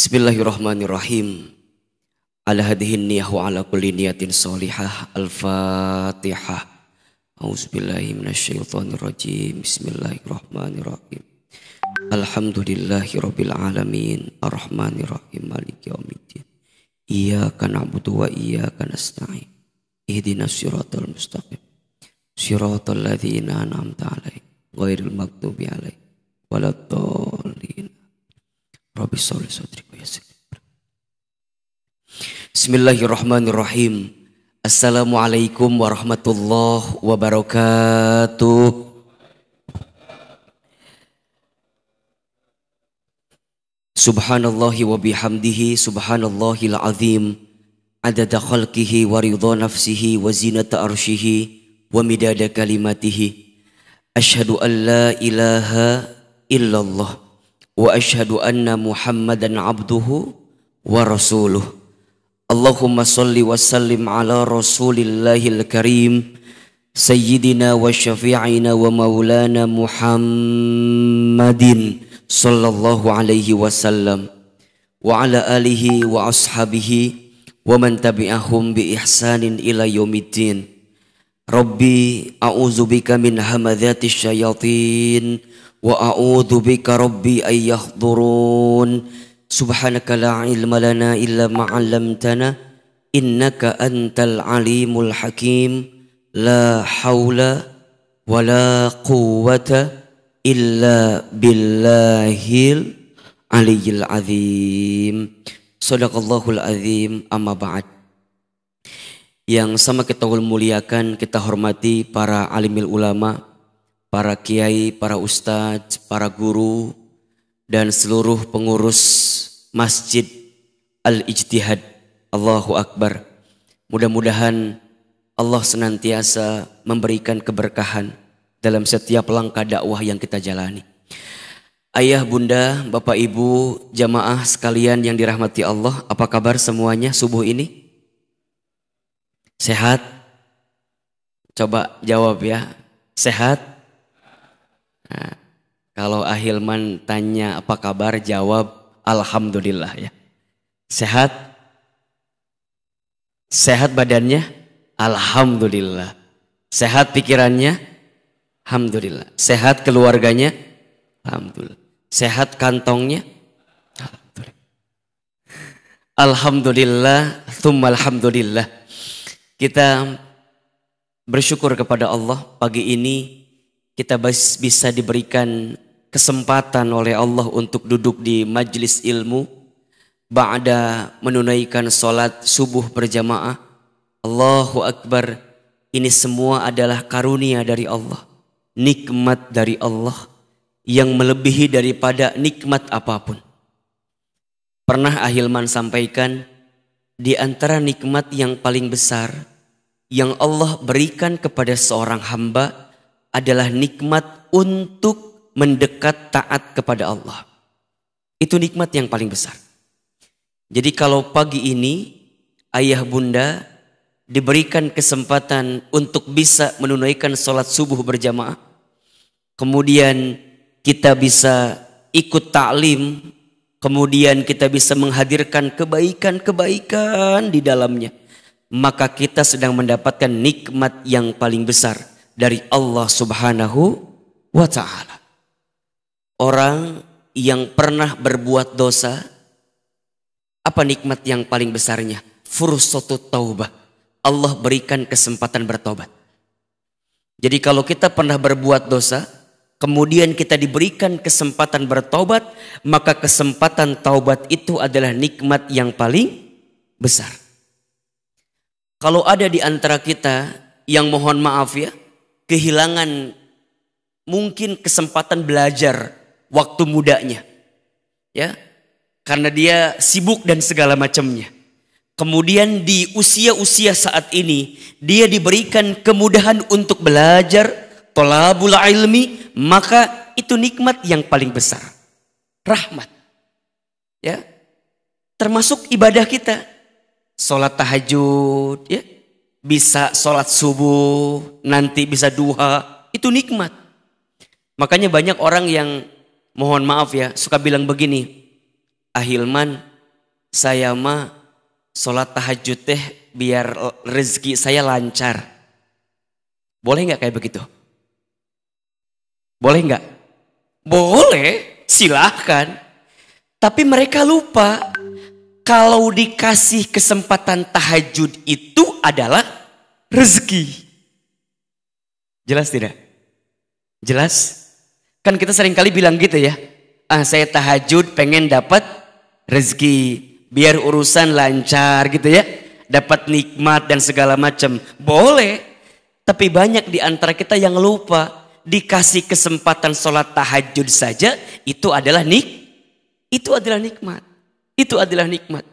Bismillahirrahmanirrahim. Ala hadhihi niyah wa ala kulli niyatin salihah. Al-Fatihah. A'udzubillahi minasyaitonir rajim. Bismillahirrahmanirrahim. Alhamdulillahi rabbil alamin. Arrahmanirrahim. Maliki yaumiddin. Iyyaka na'budu wa iyyaka nasta'in. Ihdinas siratal mustaqim. Siratal ladzina an'amta 'alaihim ghairil maghdubi 'alaihim waladdallin. Rabbi sholli sadri wa yassir. Bismillahirrahmanirrahim. Assalamualaikum warahmatullahi wabarakatuh. Subhanallahi wa bihamdihi subhanallahil azim adada khalqihi wa ridha nafsihi wa zinata arshihi wa midada kalimatihi Ashhadu an la ilaha illallah wa ashhadu anna muhammadan abduhu wa rasuluh Allahumma salli wa sallim ala rasulillahil karim Sayyidina wa syafi'ina wa maulana Muhammadin sallallahu alaihi wasallam wa ala alihi wa ashabihi wa man tabi'ahum bi ihsanin ila yaumiddin Wa a'udzubika rabbi ay yahdurun. Subhanaka la ilma lana illa ma 'allamtana. Innaka antal alimul hakim. La haula wa la quwwata illa billahil aliyil azim. Sadaqallahul azim. Amma ba'd. Yang sama kita muliakan kita hormati para alimil ulama para kiai para ustadz para guru dan seluruh pengurus masjid al-ijtihad Allahu Akbar mudah-mudahan Allah senantiasa memberikan keberkahan dalam setiap langkah dakwah yang kita jalani. Ayah, bunda, bapak, ibu, jamaah sekalian yang dirahmati Allah, apa kabar semuanya subuh ini? Sehat? Coba jawab ya. Sehat? Nah, kalau Ahilman tanya apa kabar, jawab Alhamdulillah ya. Sehat? Sehat badannya? Alhamdulillah. Sehat pikirannya? Alhamdulillah. Sehat keluarganya? Alhamdulillah. Sehat kantongnya? Alhamdulillah. Alhamdulillah, thumma alhamdulillah. Kita bersyukur kepada Allah pagi ini kita bisa diberikan kesempatan oleh Allah untuk duduk di majlis ilmu ba'da menunaikan solat subuh berjamaah Allahu Akbar. Ini semua adalah karunia dari Allah. Nikmat dari Allah yang melebihi daripada nikmat apa pun. Pernah Ahilman sampaikan di antara nikmat yang paling besar yang Allah berikan kepada seorang hamba adalah nikmat untuk mendekat taat kepada Allah. Itu nikmat yang paling besar. Jadi kalau pagi ini ayah bunda diberikan kesempatan untuk bisa menunaikan sholat subuh berjamaah. Kemudian kita bisa ikut taklim. Kemudian kita bisa menghadirkan kebaikan-kebaikan di dalamnya. Maka kita sedang mendapatkan nikmat yang paling besar dari Allah subhanahu wa ta'ala. Orang yang pernah berbuat dosa, apa nikmat yang paling besarnya? Fursatu taubah Allah berikan kesempatan bertobat. Jadi kalau kita pernah berbuat dosa, kemudian kita diberikan kesempatan bertobat, maka kesempatan taubat itu adalah nikmat yang paling besar. Kalau ada di antara kita yang mohon maaf ya, kehilangan mungkin kesempatan belajar waktu mudanya. Ya. Karena dia sibuk dan segala macamnya. Kemudian di usia-usia saat ini dia diberikan kemudahan untuk belajar tolabul ilmi maka itu nikmat yang paling besar. Rahmat. Ya. Termasuk ibadah kita. Salat tahajud ya. Bisa salat subuh, nanti bisa duha, itu nikmat. Makanya banyak orang yang mohon maaf ya, suka bilang begini, Ahilman saya mah sholat tahajud teh biar rezeki saya lancar. Boleh nggak kayak begitu? Boleh nggak? Boleh, silahkan. Tapi mereka lupa kalau dikasih kesempatan tahajud itu adalah rezeki. Jelas tidak? Jelas? Kan kita sering kali bilang gitu ya. Ah saya tahajud pengen dapat rezeki. Biar urusan lancar gitu ya. Dapat nikmat dan segala macam. Boleh. Tapi banyak di antara kita yang lupa. Dikasih kesempatan sholat tahajud saja. Itu adalah nik. Itu adalah nikmat. Itu adalah nikmat.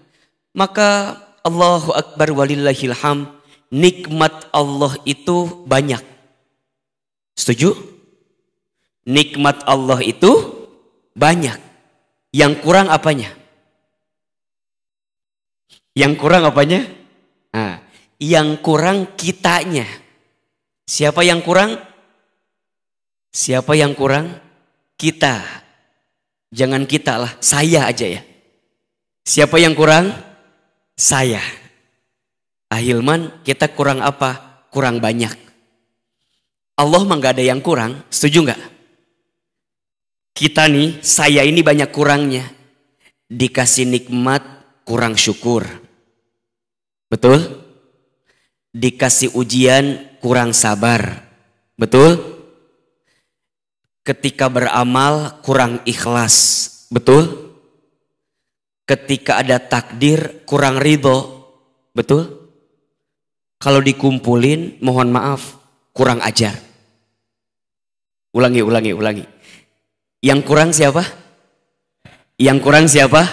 Maka Allahu Akbar walillahilham. Nikmat Allah itu banyak. Setuju? Nikmat Allah itu banyak. Yang kurang apanya? Yang kurang apanya? Nah, yang kurang kitanya. Siapa yang kurang? Siapa yang kurang? Kita. Jangan kita lah, saya aja ya. Siapa yang kurang? Saya. Ahilman, kita kurang apa? Kurang banyak. Allah mah ada yang kurang, setuju nggak? Kita nih, saya ini banyak kurangnya. Dikasih nikmat, kurang syukur. Betul? Dikasih ujian, kurang sabar. Betul? Ketika beramal, kurang ikhlas. Betul? Ketika ada takdir, kurang ridho. Betul? Kalau dikumpulin, mohon maaf, kurang ajar. Ulangi, ulangi, ulangi. Yang kurang siapa? Yang kurang siapa?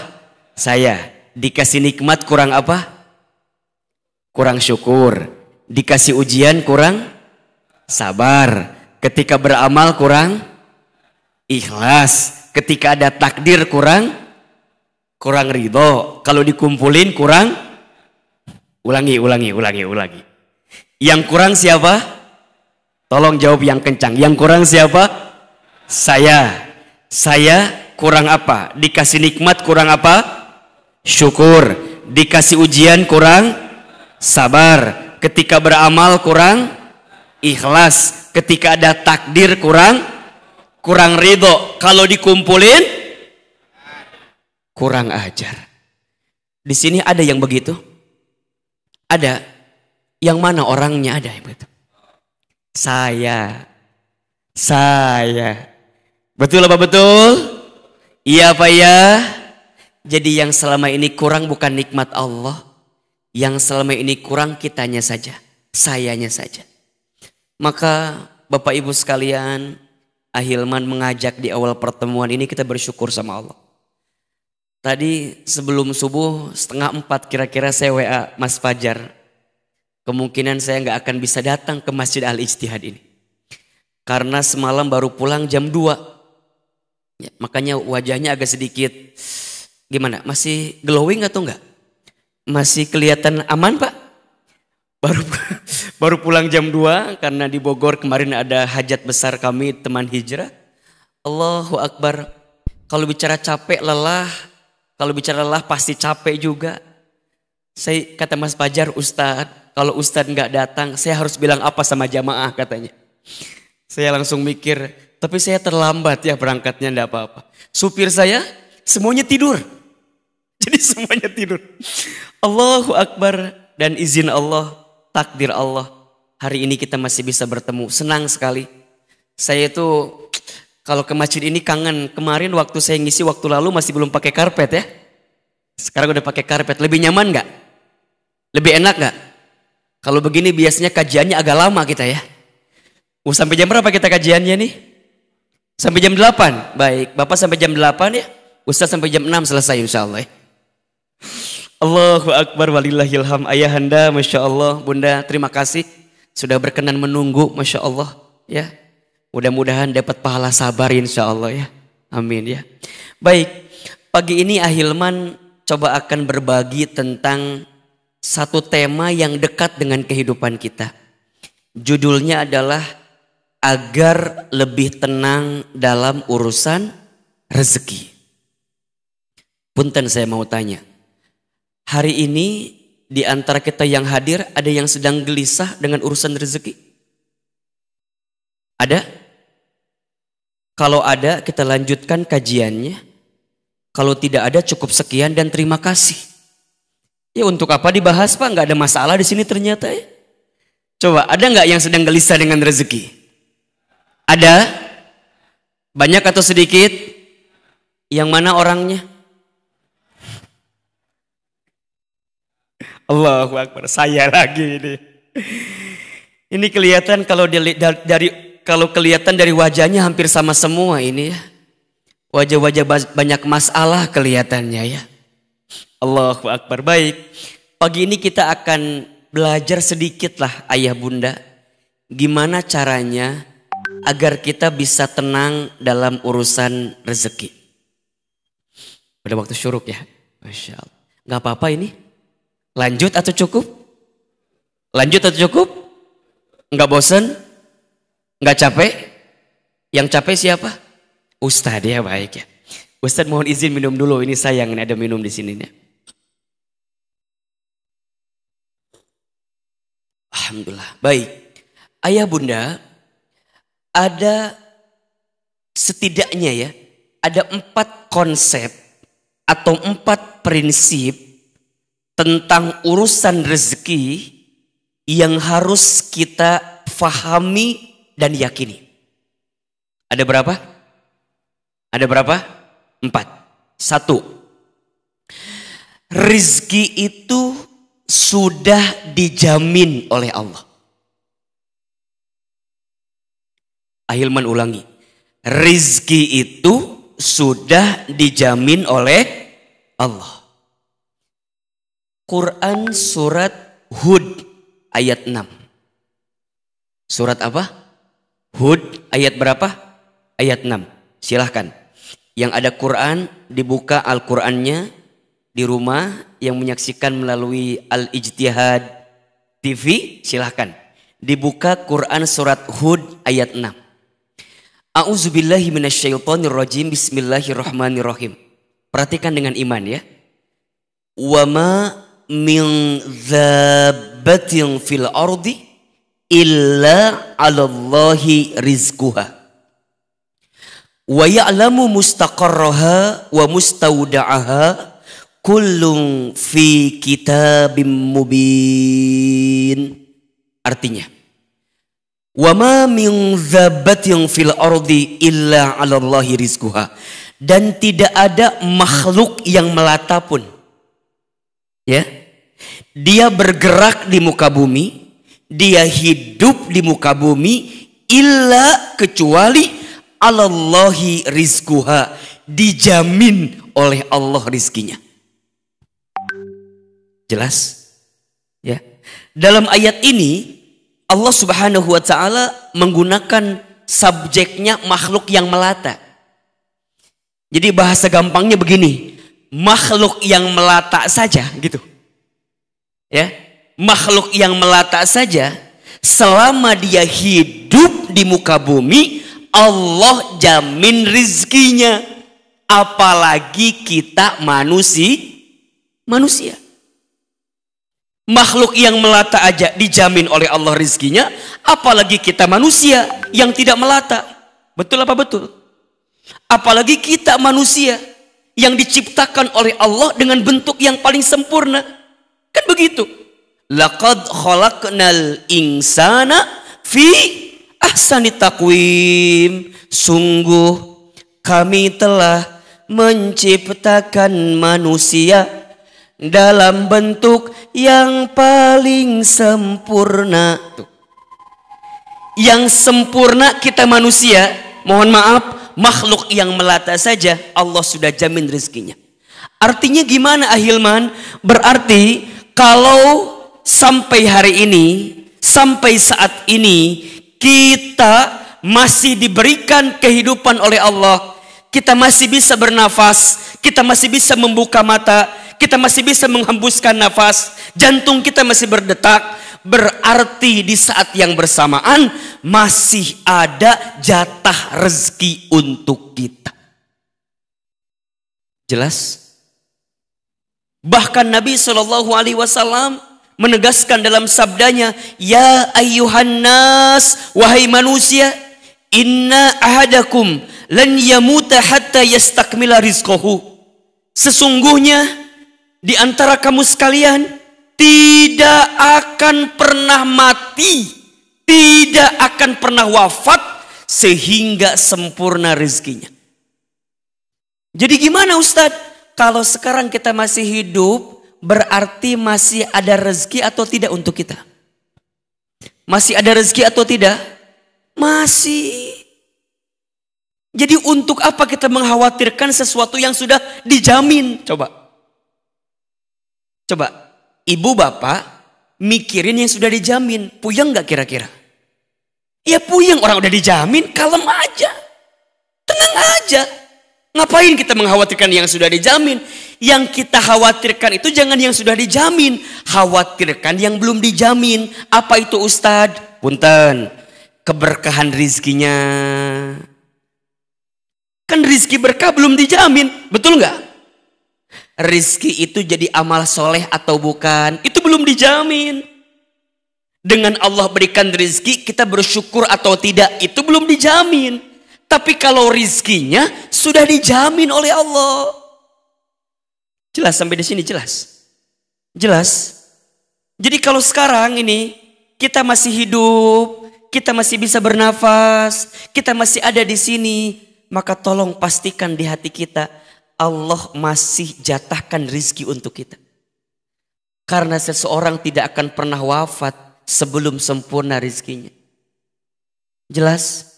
Saya. Dikasih nikmat kurang apa? Kurang syukur. Dikasih ujian kurang sabar. Ketika beramal kurang ikhlas. Ketika ada takdir kurang kurang ridho. Kalau dikumpulin kurang ulangi, ulangi, ulangi, ulangi. Yang kurang siapa? Tolong jawab yang kencang. Yang kurang siapa? Saya. Saya kurang apa? Dikasih nikmat kurang apa? Syukur. Dikasih ujian kurang sabar. Ketika beramal kurang ikhlas. Ketika ada takdir kurang kurang ridho. Kalau dikumpulin kurang ajar. Di sini ada yang begitu? Ada. Yang mana orangnya ada yang begitu? Saya. Saya. Betul apa betul? Iya apa ya? Jadi yang selama ini kurang bukan nikmat Allah. Yang selama ini kurang kitanya saja. Sayanya saja. Maka Bapak Ibu sekalian, Ahilman mengajak di awal pertemuan ini kita bersyukur sama Allah. Tadi sebelum subuh setengah empat kira-kira saya WA Mas Fajar. Kemungkinan saya nggak akan bisa datang ke Masjid Al Ijtihad ini. Karena semalam baru pulang jam 2 Ya, makanya wajahnya agak sedikit gimana? Masih glowing atau enggak? Masih kelihatan aman pak? Baru baru pulang jam 2 karena di Bogor kemarin ada hajat besar kami teman hijrah. Allahu Akbar. Kalau bicara capek lelah, kalau bicara lelah pasti capek juga. Saya kata Mas Pajar, Ustadz, kalau Ustadz nggak datang, saya harus bilang apa sama jamaah katanya. Saya langsung mikir, tapi saya terlambat ya berangkatnya enggak apa-apa. Supir saya semuanya tidur. Jadi semuanya tidur. Allahu Akbar dan izin Allah, takdir Allah. Hari ini kita masih bisa bertemu. Senang sekali. Saya itu kalau ke masjid ini kangen. Kemarin waktu saya ngisi waktu lalu masih belum pakai karpet ya. Sekarang udah pakai karpet. Lebih nyaman nggak? Lebih enak nggak? Kalau begini biasanya kajiannya agak lama kita ya. Uh, sampai jam berapa kita kajiannya nih? Sampai jam 8. Baik, Bapak sampai jam 8 ya. Ustaz sampai jam 6 selesai insya Allah ya. Allahu Akbar walillahilham. Ayahanda, Masya Allah. Bunda, terima kasih. Sudah berkenan menunggu, Masya Allah. Ya, Mudah-mudahan dapat pahala sabar insya Allah ya. Amin ya. Baik, pagi ini Ahilman coba akan berbagi tentang satu tema yang dekat dengan kehidupan kita. Judulnya adalah agar lebih tenang dalam urusan rezeki. Punten saya mau tanya, Hari ini di antara kita yang hadir ada yang sedang gelisah dengan urusan rezeki? Ada? Kalau ada kita lanjutkan kajiannya. Kalau tidak ada cukup sekian dan terima kasih. Ya untuk apa dibahas Pak? Nggak ada masalah di sini ternyata ya. Coba ada nggak yang sedang gelisah dengan rezeki? Ada? Banyak atau sedikit? Yang mana orangnya? Allahu Akbar, saya lagi ini. Ini kelihatan kalau dari kalau kelihatan dari wajahnya hampir sama semua ini ya. Wajah-wajah banyak masalah kelihatannya ya. Allahu Akbar. Baik. Pagi ini kita akan belajar sedikit lah ayah bunda. Gimana caranya agar kita bisa tenang dalam urusan rezeki. Pada waktu syuruk ya. Masya Allah. Gak apa-apa ini. Lanjut atau cukup? Lanjut atau cukup? Enggak bosan? Enggak capek? Yang capek siapa? Ustadz ya baik ya. Ustadz mohon izin minum dulu. Ini sayang ini ada minum di sini nih. Alhamdulillah. Baik. Ayah bunda, ada setidaknya ya, ada empat konsep atau empat prinsip tentang urusan rezeki yang harus kita fahami dan yakini. Ada berapa? Ada berapa? Empat. Satu. Rizki itu sudah dijamin oleh Allah. Ahilman ulangi. Rizki itu sudah dijamin oleh Allah. Quran surat Hud ayat 6. Surat apa? Hud ayat berapa? Ayat 6. Silahkan. Yang ada Quran dibuka Al-Qurannya di rumah yang menyaksikan melalui Al-Ijtihad TV silahkan. Dibuka Quran surat Hud ayat 6. A'udzubillahi minasyaitonirrajim. Bismillahirrahmanirrahim. Perhatikan dengan iman ya. Wa ma min zabbatin fil ardi illa 'ala Allahi rizquha. Wa ya'lamu mustaqarraha wa mustawda'aha kullun fi kitabim mubin. Artinya wa ma min zabbatin fil ardi illa 'ala Allahi rizquha. Dan tidak ada makhluk yang melata pun. Ya. Dia bergerak di muka bumi, dia hidup di muka bumi illa kecuali Allahi rizkuha dijamin oleh Allah rizkinya. Jelas? Ya. Dalam ayat ini Allah Subhanahu wa taala menggunakan subjeknya makhluk yang melata. Jadi bahasa gampangnya begini, makhluk yang melata saja gitu. Ya, makhluk yang melata saja selama dia hidup di muka bumi Allah jamin rizkinya apalagi kita manusia manusia makhluk yang melata aja dijamin oleh Allah rizkinya apalagi kita manusia yang tidak melata betul apa betul apalagi kita manusia yang diciptakan oleh Allah dengan bentuk yang paling sempurna. Kan begitu. Laqad khalaqnal insana fi ahsani taqwim. Sungguh kami telah menciptakan manusia dalam bentuk yang paling sempurna. Yang sempurna kita manusia, mohon maaf, makhluk yang melata saja Allah sudah jamin rezekinya. Artinya gimana Ahilman? Berarti kalau sampai hari ini, sampai saat ini kita masih diberikan kehidupan oleh Allah, kita masih bisa bernafas, kita masih bisa membuka mata, kita masih bisa menghembuskan nafas, jantung kita masih berdetak, berarti di saat yang bersamaan masih ada jatah rezeki untuk kita. Jelas? Bahkan Nabi Shallallahu Alaihi Wasallam menegaskan dalam sabdanya, Ya ayuhan nas, wahai manusia, inna ahadakum lan yamuta hatta yastakmila rizqahu. Sesungguhnya di antara kamu sekalian tidak akan pernah mati, tidak akan pernah wafat sehingga sempurna rezekinya. Jadi gimana Ustadz? kalau sekarang kita masih hidup, berarti masih ada rezeki atau tidak untuk kita? Masih ada rezeki atau tidak? Masih. Jadi untuk apa kita mengkhawatirkan sesuatu yang sudah dijamin? Coba. Coba. Ibu bapak mikirin yang sudah dijamin. Puyeng nggak kira-kira? Ya puyeng orang udah dijamin, kalem aja. Tenang aja. Ngapain kita mengkhawatirkan yang sudah dijamin? Yang kita khawatirkan itu jangan yang sudah dijamin. Khawatirkan yang belum dijamin. Apa itu Ustadz? Punten. Keberkahan rizkinya. Kan rizki berkah belum dijamin. Betul nggak? Rizki itu jadi amal soleh atau bukan. Itu belum dijamin. Dengan Allah berikan rizki kita bersyukur atau tidak. Itu belum dijamin. Tapi kalau rizkinya sudah dijamin oleh Allah. Jelas sampai di sini jelas. Jelas. Jadi kalau sekarang ini kita masih hidup, kita masih bisa bernafas, kita masih ada di sini, maka tolong pastikan di hati kita Allah masih jatahkan rizki untuk kita. Karena seseorang tidak akan pernah wafat sebelum sempurna rizkinya. Jelas?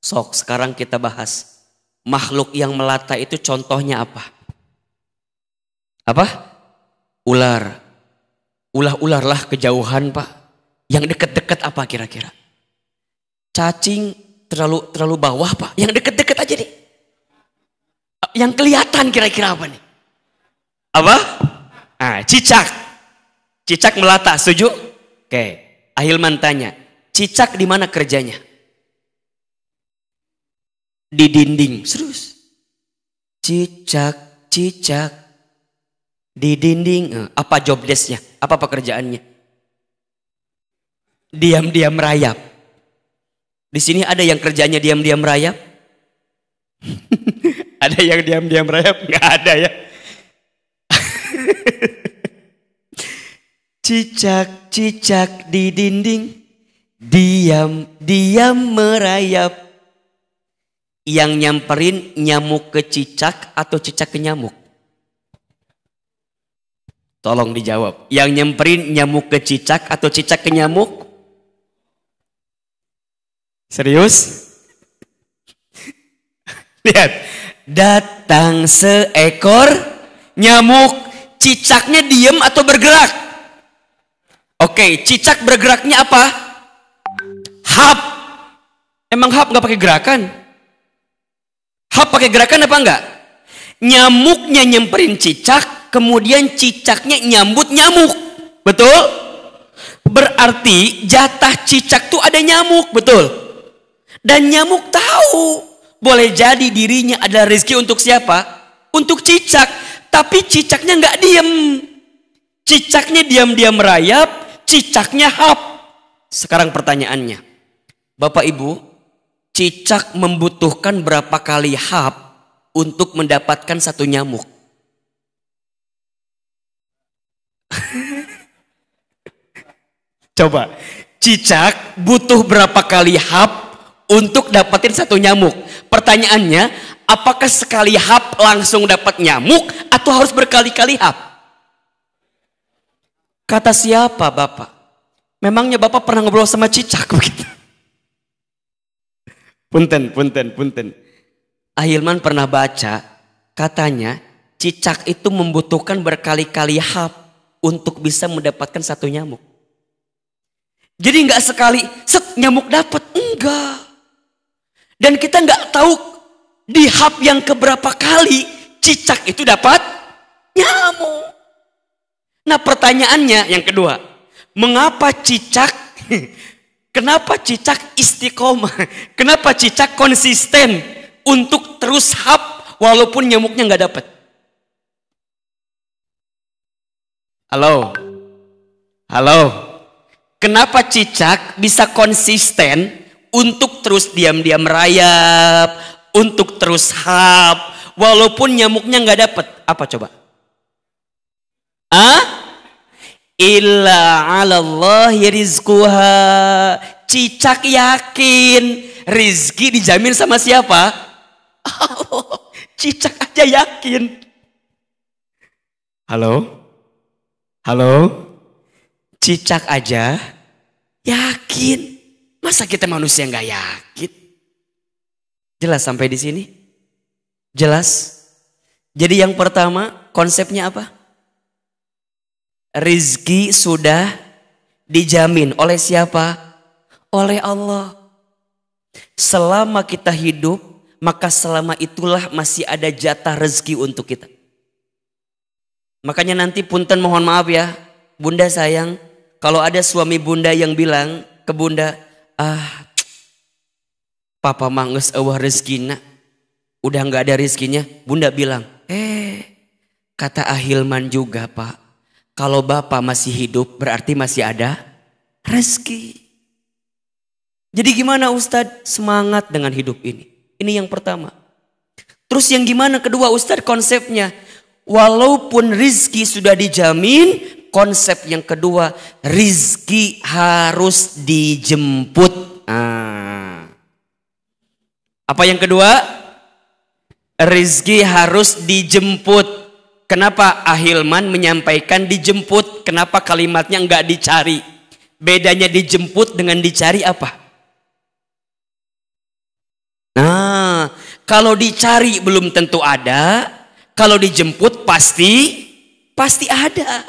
Sok sekarang kita bahas. Makhluk yang melata itu contohnya apa? Apa? Ular. Ulah-ular lah kejauhan pak. Yang deket-deket apa kira-kira? Cacing terlalu terlalu bawah pak. Yang deket-deket aja nih. Yang kelihatan kira-kira apa nih? Apa? Ah, cicak. Cicak melata, setuju? Oke. Ahilman tanya, cicak di mana kerjanya? Di dinding. Serius. Cicak, cicak. Di dinding. Eh, apa job desknya? Apa pekerjaannya? Diam-diam merayap. Di sini ada yang kerjanya diam-diam merayap? ada yang diam-diam merayap? Nggak ada ya. Cicak, cicak di dinding. Diam, diam merayap yang nyamperin nyamuk ke cicak atau cicak ke nyamuk? Tolong dijawab. Yang nyamperin nyamuk ke cicak atau cicak ke nyamuk? Serius? Lihat. Datang seekor nyamuk. Cicaknya diem atau bergerak? Oke, cicak bergeraknya apa? Hap. Emang hap nggak pakai gerakan? Hap pakai gerakan apa enggak? Nyamuknya nyemperin cicak, kemudian cicaknya nyambut nyamuk. Betul? Berarti jatah cicak tuh ada nyamuk, betul? Dan nyamuk tahu boleh jadi dirinya adalah rezeki untuk siapa? Untuk cicak. Tapi cicaknya nggak diem. Cicaknya diam-diam merayap, cicaknya hap. Sekarang pertanyaannya. Bapak Ibu, cicak membutuhkan berapa kali hap untuk mendapatkan satu nyamuk? Coba, cicak butuh berapa kali hap untuk dapatin satu nyamuk? Pertanyaannya, apakah sekali hap langsung dapat nyamuk atau harus berkali-kali hap? Kata siapa Bapak? Memangnya Bapak pernah ngobrol sama cicak begitu? Punten, punten, punten. Ahilman pernah baca, katanya cicak itu membutuhkan berkali-kali hap untuk bisa mendapatkan satu nyamuk. Jadi nggak sekali set nyamuk dapat, enggak. Dan kita nggak tahu di hap yang keberapa kali cicak itu dapat nyamuk. Nah pertanyaannya yang kedua, mengapa cicak Kenapa cicak istiqomah? Kenapa cicak konsisten untuk terus hap walaupun nyamuknya nggak dapat? Halo. Halo. Kenapa cicak bisa konsisten untuk terus diam-diam merayap, untuk terus hap, walaupun nyamuknya nggak dapet? Apa coba? Ah? Illa Allah rizquha. Cicak yakin rizki dijamin sama siapa? Allah. Cicak aja yakin. Halo? Halo? Cicak aja yakin. Masa kita manusia nggak yakin? Jelas sampai di sini? Jelas? Jadi yang pertama konsepnya apa? Rizki sudah dijamin oleh siapa? Oleh Allah. Selama kita hidup, maka selama itulah masih ada jatah rezeki untuk kita. Makanya nanti punten mohon maaf ya, bunda sayang, kalau ada suami bunda yang bilang ke bunda, ah papa mangus awah rezekina, udah nggak ada rezekinya, bunda bilang, eh kata Ahilman juga pak, kalau bapak masih hidup berarti masih ada rezeki. Jadi gimana Ustadz semangat dengan hidup ini? Ini yang pertama. Terus yang gimana kedua Ustadz konsepnya? walaupun rizki sudah dijamin, konsep yang kedua, rizki harus dijemput. Ah. Apa yang kedua? Rizki harus dijemput. Kenapa Ahilman menyampaikan dijemput? Kenapa kalimatnya enggak dicari? Bedanya dijemput dengan dicari apa? Nah, kalau dicari belum tentu ada, kalau dijemput pasti pasti ada.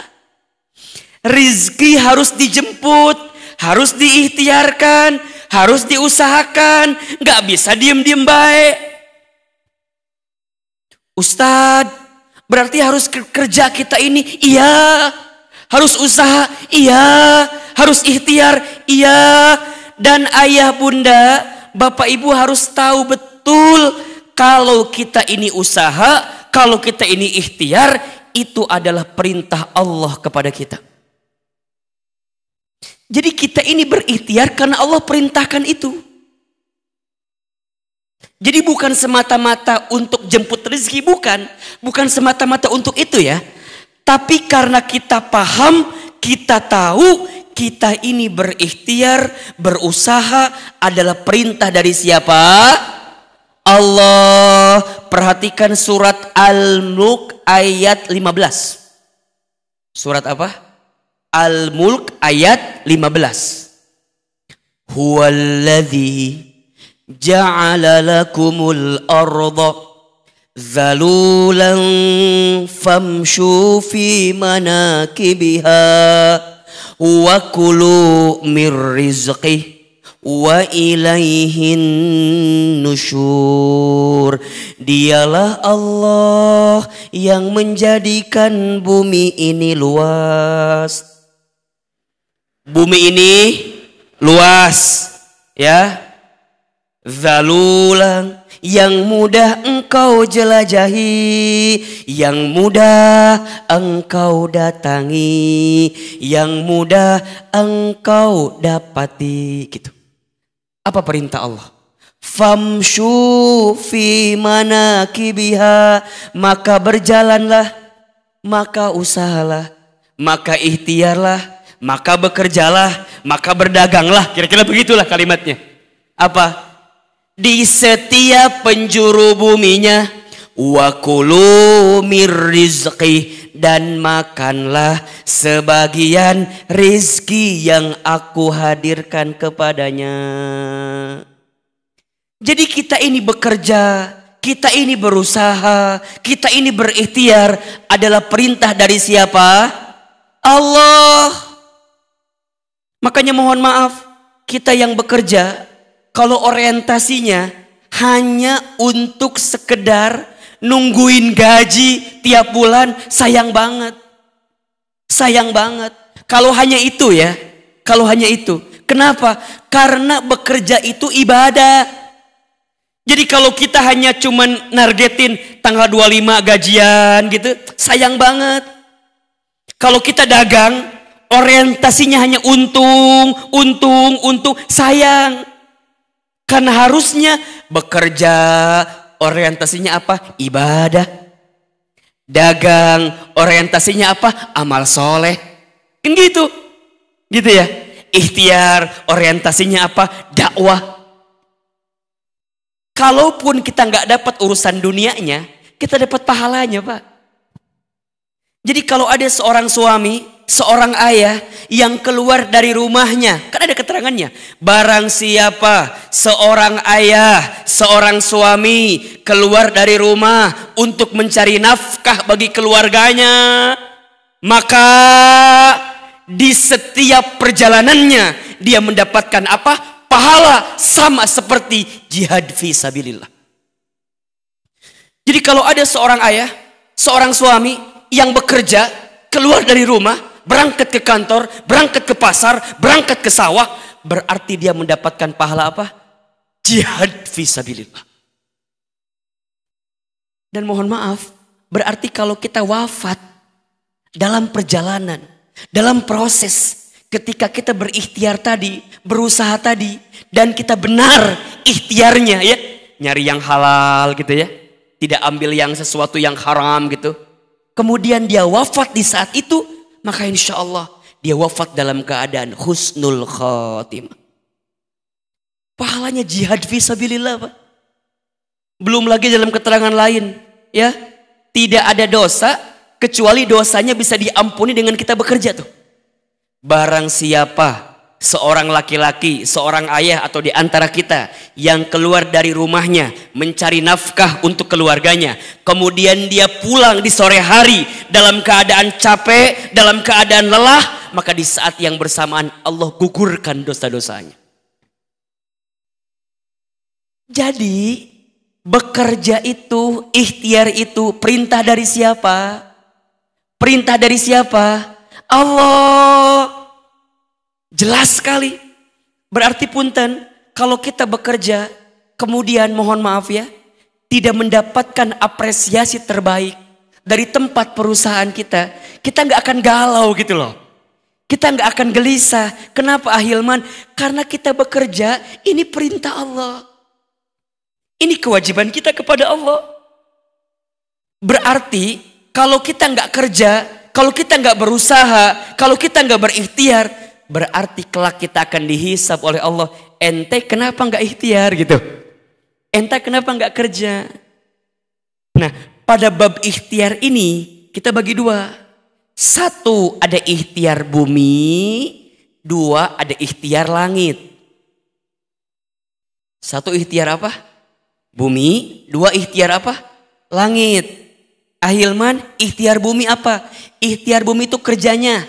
Rizki harus dijemput, harus diikhtiarkan, harus diusahakan, nggak bisa diem-diem baik. Ustadz, berarti harus kerja kita ini, iya. Harus usaha, iya. Harus ikhtiar, iya. Dan ayah bunda, bapak ibu harus tahu betul kalau kita ini usaha, kalau kita ini ikhtiar, itu adalah perintah Allah kepada kita. Jadi kita ini berikhtiar karena Allah perintahkan itu. Jadi bukan semata-mata untuk jemput rezeki, bukan. Bukan semata-mata untuk itu ya. Tapi karena kita paham, kita tahu kita ini berikhtiar, berusaha adalah perintah dari siapa? Allah perhatikan surat Al-Mulk ayat 15. Surat apa? Al-Mulk ayat 15. Huwallazi ja'ala lakumul arda fi manakibiha wa kulu mir rizqih wa ilaihin nusyur dialah Allah yang menjadikan bumi ini luas. Bumi ini luas ya zalulang yang mudah engkau jelajahi, yang mudah engkau datangi, yang mudah engkau dapati gitu. Apa perintah Allah? Famshu fi manakibiha maka berjalanlah maka usahalah maka ikhtiarlah maka bekerjalah maka berdaganglah kira-kira begitulah kalimatnya apa di setiap penjuru buminya wa dan makanlah sebagian rizki yang aku hadirkan kepadanya. Jadi kita ini bekerja, kita ini berusaha, kita ini berikhtiar adalah perintah dari siapa? Allah. Makanya mohon maaf, kita yang bekerja, kalau orientasinya hanya untuk sekedar nungguin gaji tiap bulan, sayang banget. Sayang banget. Kalau hanya itu ya, kalau hanya itu. Kenapa? Karena bekerja itu ibadah. Jadi kalau kita hanya cuman nargetin tanggal 25 gajian gitu, sayang banget. Kalau kita dagang, orientasinya hanya untung, untung, untung, sayang. Karena harusnya bekerja, orientasinya apa? Ibadah. Dagang, orientasinya apa? Amal soleh. Kan gitu. Gitu ya. Ikhtiar, orientasinya apa? Dakwah. Kalaupun kita nggak dapat urusan dunianya, kita dapat pahalanya, Pak. Jadi kalau ada seorang suami, seorang ayah yang keluar dari rumahnya, kan ada keterangannya. Barang siapa seorang ayah, seorang suami keluar dari rumah untuk mencari nafkah bagi keluarganya, maka di setiap perjalanannya dia mendapatkan apa? Pahala sama seperti jihad fi sabilillah. Jadi kalau ada seorang ayah, seorang suami yang bekerja, keluar dari rumah, berangkat ke kantor, berangkat ke pasar, berangkat ke sawah, berarti dia mendapatkan pahala apa? Jihad visabilillah. Dan mohon maaf, berarti kalau kita wafat dalam perjalanan, dalam proses ketika kita berikhtiar tadi, berusaha tadi, dan kita benar ikhtiarnya ya, nyari yang halal gitu ya, tidak ambil yang sesuatu yang haram gitu. Kemudian dia wafat di saat itu, maka insya Allah dia wafat dalam keadaan husnul khatimah. Pahalanya jihad visabilillah Pak. Belum lagi dalam keterangan lain. ya Tidak ada dosa kecuali dosanya bisa diampuni dengan kita bekerja tuh. Barang siapa seorang laki-laki, seorang ayah atau di antara kita yang keluar dari rumahnya mencari nafkah untuk keluarganya, kemudian dia pulang di sore hari dalam keadaan capek, dalam keadaan lelah, maka di saat yang bersamaan Allah gugurkan dosa-dosanya. Jadi bekerja itu, ikhtiar itu perintah dari siapa? Perintah dari siapa? Allah. Jelas sekali. Berarti punten, kalau kita bekerja, kemudian mohon maaf ya, tidak mendapatkan apresiasi terbaik dari tempat perusahaan kita, kita nggak akan galau gitu loh. Kita nggak akan gelisah. Kenapa Ahilman? Karena kita bekerja, ini perintah Allah. Ini kewajiban kita kepada Allah. Berarti kalau kita nggak kerja, kalau kita nggak berusaha, kalau kita nggak berikhtiar, berarti kelak kita akan dihisap oleh Allah. Ente kenapa nggak ikhtiar gitu? Ente kenapa nggak kerja? Nah, pada bab ikhtiar ini kita bagi dua. Satu ada ikhtiar bumi, dua ada ikhtiar langit. Satu ikhtiar apa? Bumi, dua ikhtiar apa? Langit. Ahilman, ikhtiar bumi apa? Ikhtiar bumi itu kerjanya.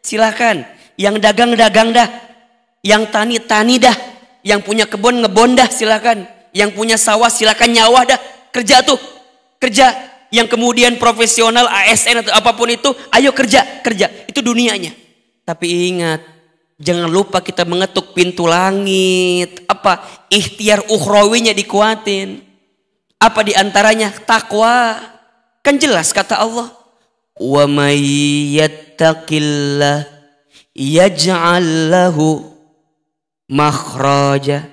Silakan yang dagang-dagang dah. Yang tani-tani dah. Yang punya kebun ngebon dah silakan. Yang punya sawah silakan nyawa dah. Kerja tuh. Kerja. Yang kemudian profesional ASN atau apa pun itu. Ayo kerja. Kerja. Itu dunianya. Tapi ingat. Jangan lupa kita mengetuk pintu langit. Apa? Ikhtiar ukhrawinya dikuatin. Apa di antaranya? Takwa. Kan jelas kata Allah. Wa may yaj'al lahu makhraja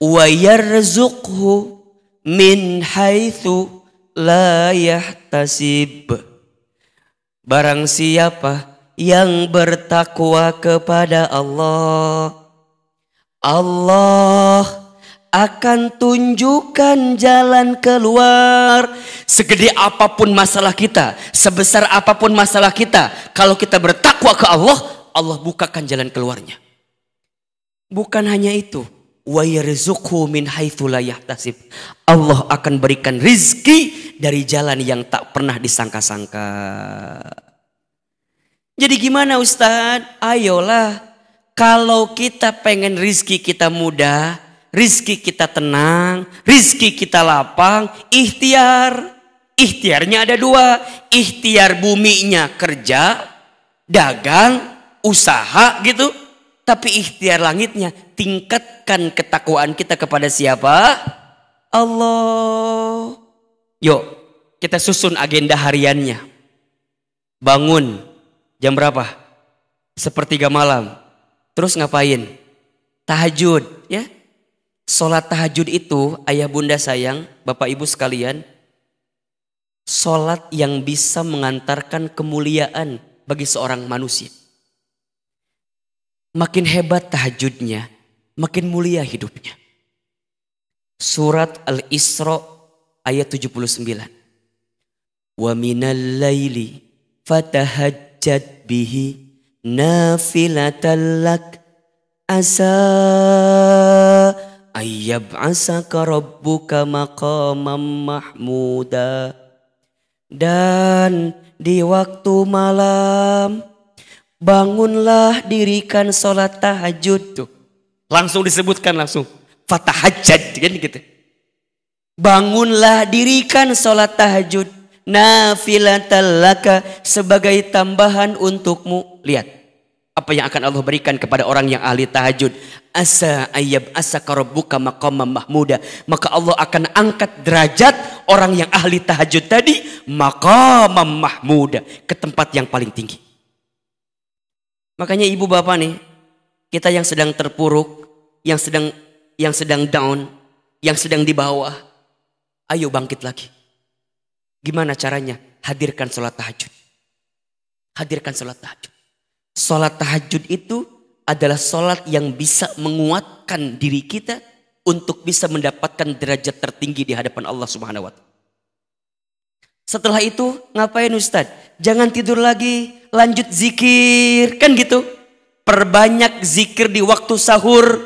wa yarzuqhu min haitsu la yahtasib Barang siapa yang bertakwa kepada Allah Allah akan tunjukkan jalan keluar. Segede apa pun masalah kita, sebesar apa pun masalah kita, kalau kita bertakwa ke Allah, Allah bukakan jalan keluarnya. Bukan hanya itu, wa yarzuqhu min. Allah akan berikan rizki dari jalan yang tak pernah disangka-sangka. Jadi gimana Ustadz? Ayolah, kalau kita pengen rizki kita mudah, rizki kita tenang, rizki kita lapang, ikhtiar. Ikhtiarnya ada dua, ikhtiar buminya kerja, dagang, usaha gitu. Tapi ikhtiar langitnya tingkatkan ketakwaan kita kepada siapa? Allah. Yuk kita susun agenda hariannya. Bangun Jam berapa? Sepertiga malam. Terus ngapain? Tahajud, ya. Sholat tahajud itu, ayah bunda sayang, bapak ibu sekalian, sholat yang bisa mengantarkan kemuliaan bagi seorang manusia. Makin hebat tahajudnya, makin mulia hidupnya. Surat Al-Isra ayat 79. Wa minal laili fatahajjad bihi nafilatan lak asa ayyab'asaka rabbuka maqamam mahmuda dan di waktu malam bangunlah dirikan sholat tahajud. Tuh. Langsung disebutkan langsung. Fatahajjad kan gitu. Bangunlah dirikan sholat tahajud. Nafilatallaka sebagai tambahan untukmu. Lihat apa yang akan Allah berikan kepada orang yang ahli tahajud. Asa ayab asa karobuka maqamam mahmuda. Maka Allah akan angkat derajat orang yang ahli tahajud tadi maqamam mahmuda ke tempat yang paling tinggi makanya ibu bapak nih kita yang sedang terpuruk yang sedang yang sedang down yang sedang di bawah ayo bangkit lagi. Gimana caranya? Hadirkan sholat tahajud. Hadirkan sholat tahajud. Sholat tahajud itu adalah sholat yang bisa menguatkan diri kita untuk bisa mendapatkan derajat tertinggi di hadapan Allah Subhanahu wa taala. Setelah itu ngapain Ustaz? Jangan tidur lagi, lanjut zikir, kan gitu. Perbanyak zikir di waktu sahur,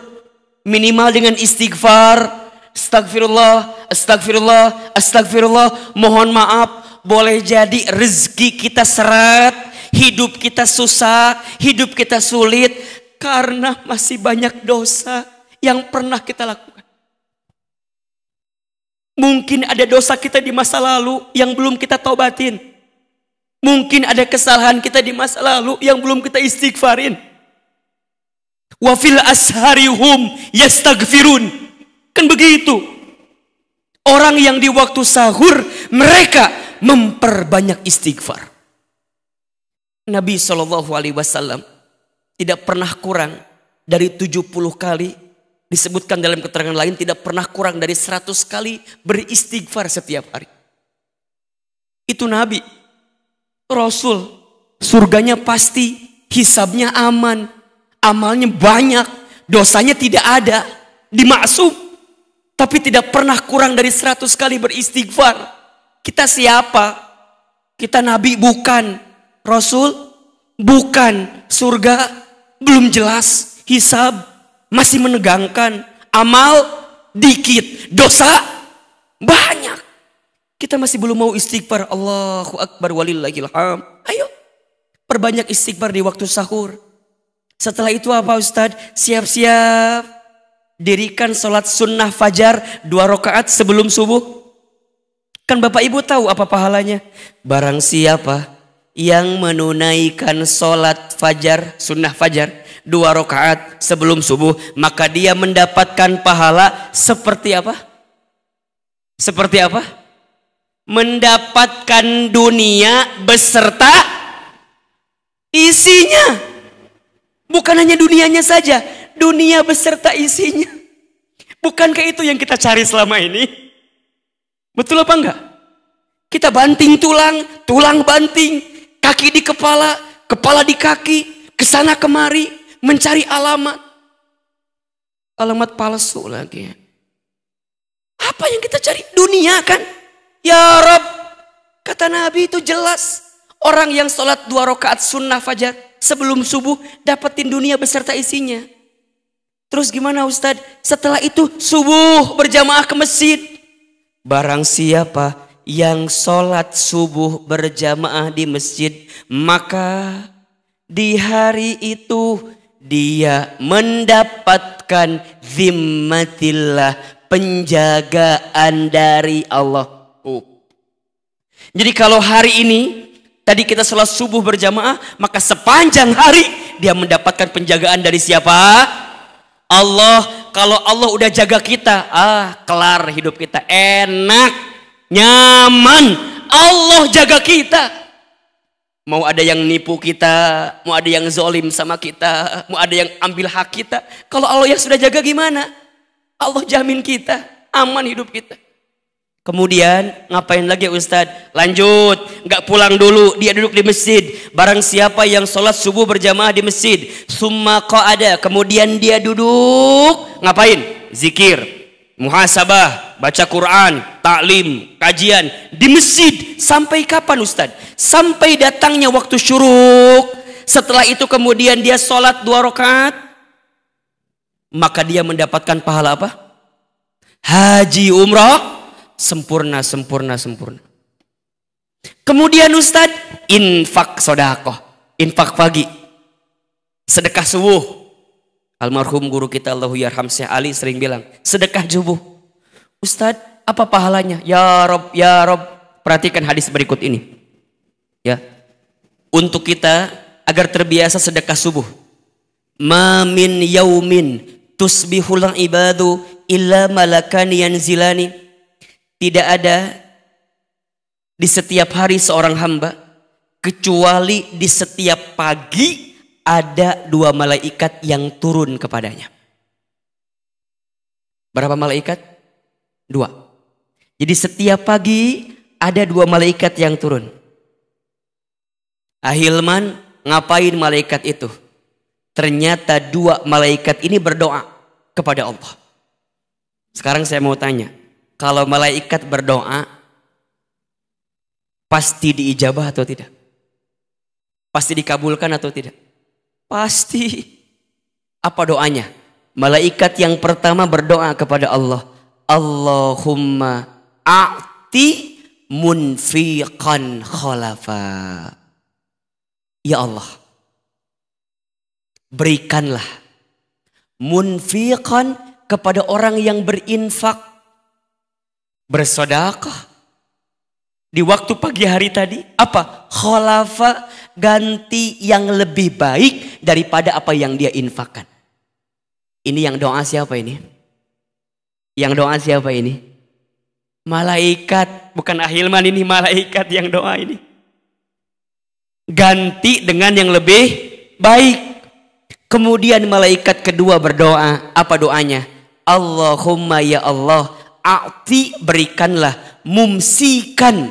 minimal dengan istighfar, astagfirullah, astagfirullah, astagfirullah, mohon maaf, boleh jadi rezeki kita seret, hidup kita susah, hidup kita sulit karena masih banyak dosa yang pernah kita lakukan. Mungkin ada dosa kita di masa lalu yang belum kita taubatin. Mungkin ada kesalahan kita di masa lalu yang belum kita istighfarin. Wafil asharihum yastagfirun. Kan begitu. Orang yang di waktu sahur mereka memperbanyak istighfar. Nabi Shallallahu Alaihi Wasallam tidak pernah kurang dari 70 kali disebutkan dalam keterangan lain tidak pernah kurang dari 100 kali beristighfar setiap hari. Itu Nabi, Rasul, surganya pasti, hisabnya aman, amalnya banyak, dosanya tidak ada, dimaksum, tapi tidak pernah kurang dari 100 kali beristighfar. Kita siapa? Kita nabi bukan, Rasul bukan. Surga belum jelas. Hisab masih menegangkan. Amal dikit. Dosa banyak kita masih belum mau istighfar. Allahu Akbar walillahilham ayo perbanyak istighfar di waktu sahur. Setelah itu apa Ustadz siap-siap. Dirikan sholat sunnah fajar dua rakaat sebelum subuh. Kan Bapak Ibu tahu apa pahalanya? Barang siapa yang menunaikan sholat fajar, sunnah fajar, dua rakaat sebelum subuh, maka dia mendapatkan pahala seperti apa? Seperti apa? Mendapatkan dunia beserta isinya. Bukan hanya dunianya saja, dunia beserta isinya. Bukankah itu yang kita cari selama ini? Betul apa enggak? Kita banting tulang, tulang banting, kaki di kepala, kepala di kaki, ke sana kemari, mencari alamat. Alamat palsu lagi. Apa yang kita cari? Dunia kan? Ya Rob, kata Nabi itu jelas. Orang yang sholat dua rakaat sunnah fajar sebelum subuh dapetin dunia beserta isinya. Terus gimana Ustadz? Setelah itu subuh berjamaah ke masjid. Barang siapa yang sholat subuh berjamaah di masjid maka di hari itu dia mendapatkan zimmatillah penjagaan dari Allah. Jadi kalau hari ini tadi kita sholat subuh berjamaah maka sepanjang hari dia mendapatkan penjagaan dari siapa? Allah. Kalau Allah udah jaga kita, ah kelar hidup kita enak nyaman. Allah jaga kita. Mau ada yang nipu kita, mau ada yang zolim sama kita, mau ada yang ambil hak kita. Kalau Allah yang sudah jaga gimana? Allah jamin kita, aman hidup kita. Kemudian ngapain lagi Ustadz? Lanjut, nggak pulang dulu, dia duduk di masjid. Barang siapa yang sholat subuh berjamaah di masjid, summa ada. Kemudian dia duduk, ngapain? Zikir, muhasabah, baca Quran, taklim, kajian di masjid. Sampai kapan Ustadz? Sampai datangnya waktu syuruk. Setelah itu kemudian dia sholat dua rakaat, maka dia mendapatkan pahala apa? Haji umrah sempurna, sempurna, sempurna. Kemudian Ustadz, infak sodakoh, infak pagi, sedekah subuh. Almarhum guru kita Allahu Yarham Syekh Ali sering bilang, sedekah subuh. Ustadz, apa pahalanya? Ya Rob, ya Rob. Perhatikan hadis berikut ini. Ya. Untuk kita agar terbiasa sedekah subuh. Mamin yaumin tusbihul ibadu illa malakani yanzilani tidak ada di setiap hari seorang hamba kecuali di setiap pagi ada dua malaikat yang turun kepadanya. Berapa malaikat? Dua. Jadi setiap pagi ada dua malaikat yang turun. Ahilman, ngapain malaikat itu? Ternyata dua malaikat ini berdoa kepada Allah. Sekarang saya mau tanya, kalau malaikat berdoa pasti diijabah atau tidak? Pasti dikabulkan atau tidak? Pasti. Apa doanya? Malaikat yang pertama berdoa kepada Allah. Allahumma a'ti munfiqan khalafa. Ya Allah. Berikanlah munfiqan kepada orang yang berinfak bersedekah? Di waktu pagi hari tadi apa? Khalafa ganti yang lebih baik daripada apa yang dia infakkan. Ini yang doa siapa ini? Yang doa siapa ini? Malaikat. Bukan ahilman ini malaikat yang doa ini. Ganti dengan yang lebih baik. Kemudian malaikat kedua berdoa. Apa doanya? Allahumma ya Allah A'ti berikanlah mumsikan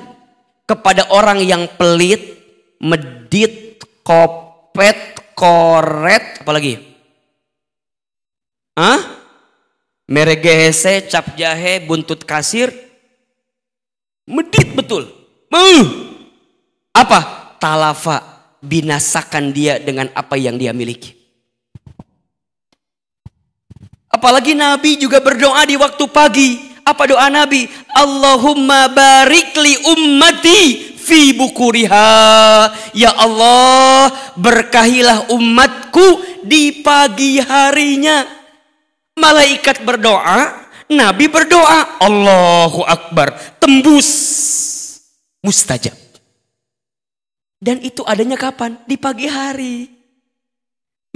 kepada orang yang pelit, medit, kopet, koret, apalagi? Hah? Meregehese, cap jahe, buntut kasir. Medit betul. Uh. Apa? Talafa. Binasakan dia dengan apa yang dia miliki. Apalagi Nabi juga berdoa di waktu pagi. Apa doa Nabi? Allahumma barik li ummati fi bukuriha. Ya Allah, berkahilah umatku di pagi harinya. Malaikat berdoa, Nabi berdoa. Allahu Akbar. Tembus. Mustajab. Dan itu adanya kapan? Di pagi hari.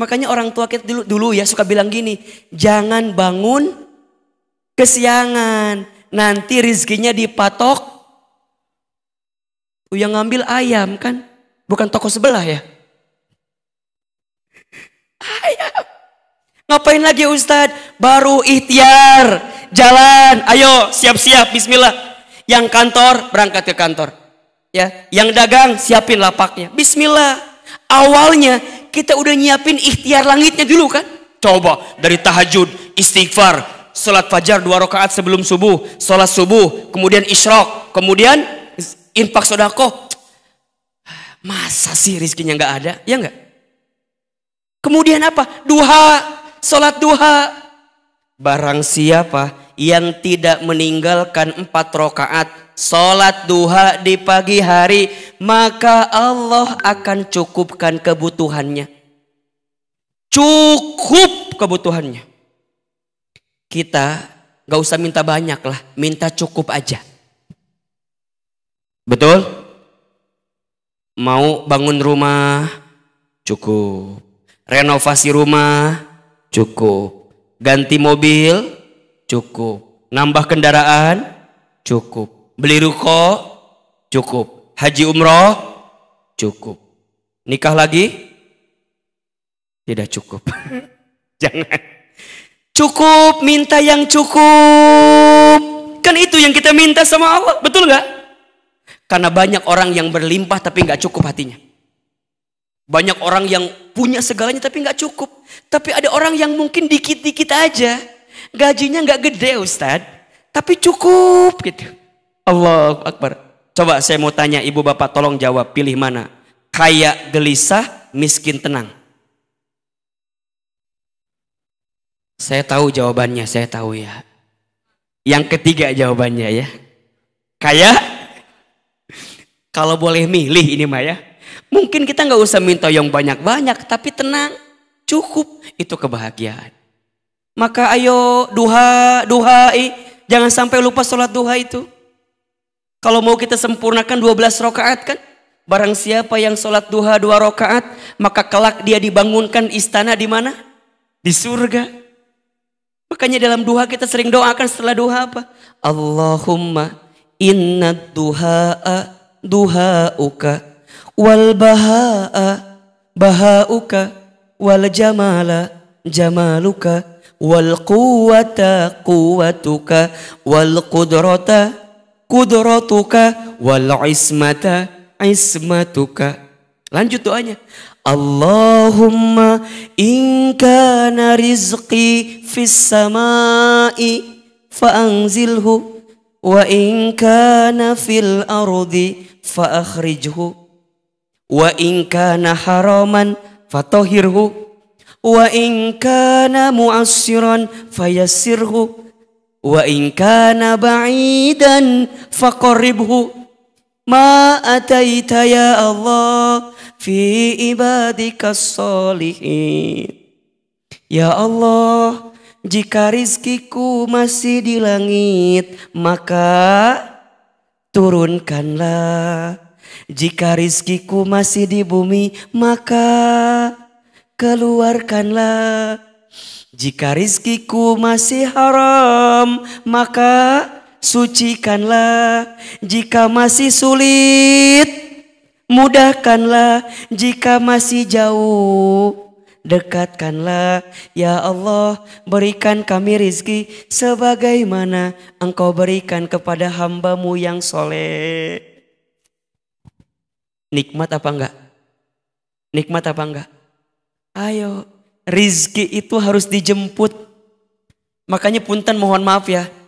Makanya orang tua kita dulu, dulu ya suka bilang gini. Jangan bangun kesiangan. Nanti rizkinya dipatok. Yang ngambil ayam kan. Bukan toko sebelah ya. Ayam. Ngapain lagi Ustadz? Baru ikhtiar. Jalan. Ayo siap-siap. Bismillah. Yang kantor berangkat ke kantor. Ya, yang dagang siapin lapaknya. Bismillah. Awalnya kita udah nyiapin ikhtiar langitnya dulu kan? Coba dari tahajud, istighfar, Salat fajar dua rakaat sebelum subuh, salat subuh, kemudian isyrok, kemudian infak sodako. Masa sih rizkinya nggak ada? Ya nggak? Kemudian apa? Duha, salat duha. Barang siapa yang tidak meninggalkan empat rakaat salat duha di pagi hari, maka Allah akan cukupkan kebutuhannya. Cukup kebutuhannya. Kita gak usah minta banyak lah, minta cukup aja. Betul? Mau bangun rumah, cukup. Renovasi rumah, cukup. Ganti mobil, cukup. Nambah kendaraan, cukup. Beli ruko, cukup. Haji umroh, cukup. Nikah lagi? Tidak cukup. Jangan. Cukup, minta yang cukup. Kan itu yang kita minta sama Allah, betul gak? Karena banyak orang yang berlimpah tapi nggak cukup hatinya. Banyak orang yang punya segalanya tapi nggak cukup. Tapi ada orang yang mungkin dikit-dikit aja. Gajinya nggak gede Ustadz. Tapi cukup gitu. Allah Akbar. Coba saya mau tanya ibu bapak tolong jawab pilih mana. Kaya gelisah, miskin tenang. Saya tahu jawabannya, saya tahu ya. Yang ketiga jawabannya ya. Kaya kalau boleh milih ini mah ya. Mungkin kita nggak usah minta yang banyak-banyak, tapi tenang, cukup itu kebahagiaan. Maka ayo duha, duha, jangan sampai lupa sholat duha itu. Kalau mau kita sempurnakan 12 rakaat kan, barang siapa yang sholat duha dua rakaat, maka kelak dia dibangunkan istana di mana? Di surga. Makanya dalam duha kita sering doakan setelah duha apa? Allahumma inna duha'a duhauka wal bahaa bahauka wal jamala jamaluka wal quwwata quwwatuka wal qudrata qudratuka wal ismata ismatuka lanjut doanya Allahumma in kana rizqi fis samai fa anzilhu wa in kana fil ardi fa akhrijhu wa in kana haraman fatahhirhu wa in kana mu'assiran fayassirhu wa in kana ba'idan faqarribhu ma ataita ya Allah fi ibadika salihin ya Allah jika rizkiku masih di langit, maka turunkanlah. Jika rizkiku masih di bumi, maka keluarkanlah. Jika rizkiku masih haram, maka sucikanlah. Jika masih sulit, mudahkanlah. Jika masih jauh, dekatkanlah. Ya Allah berikan kami rizki sebagaimana engkau berikan kepada hambamu yang soleh. Nikmat apa enggak? Nikmat apa enggak? Ayo rizki itu harus dijemput. Makanya punten mohon maaf ya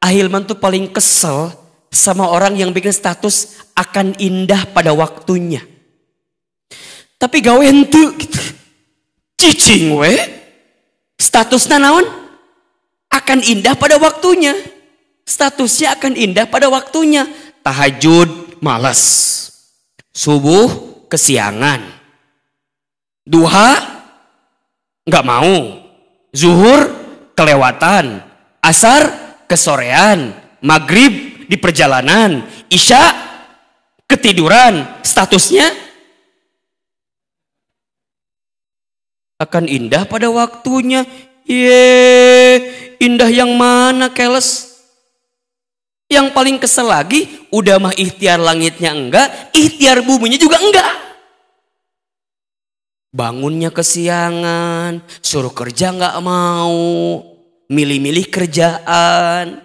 Ahilman tuh paling kesel sama orang yang bikin status akan indah pada waktunya. Tapi gawe ente gitu. Cicing we. Statusnya naon? Akan indah pada waktunya. Statusnya akan indah pada waktunya. Tahajud malas. Subuh kesiangan. Duha nggak mau. Zuhur kelewatan. Asar kesorean maghrib di perjalanan isya ketiduran statusnya akan indah pada waktunya. Ye, indah yang mana keles? Yang paling kesel lagi, udah mah ikhtiar langitnya enggak, ikhtiar buminya juga enggak. Bangunnya kesiangan, suruh kerja enggak mau, milih-milih kerjaan.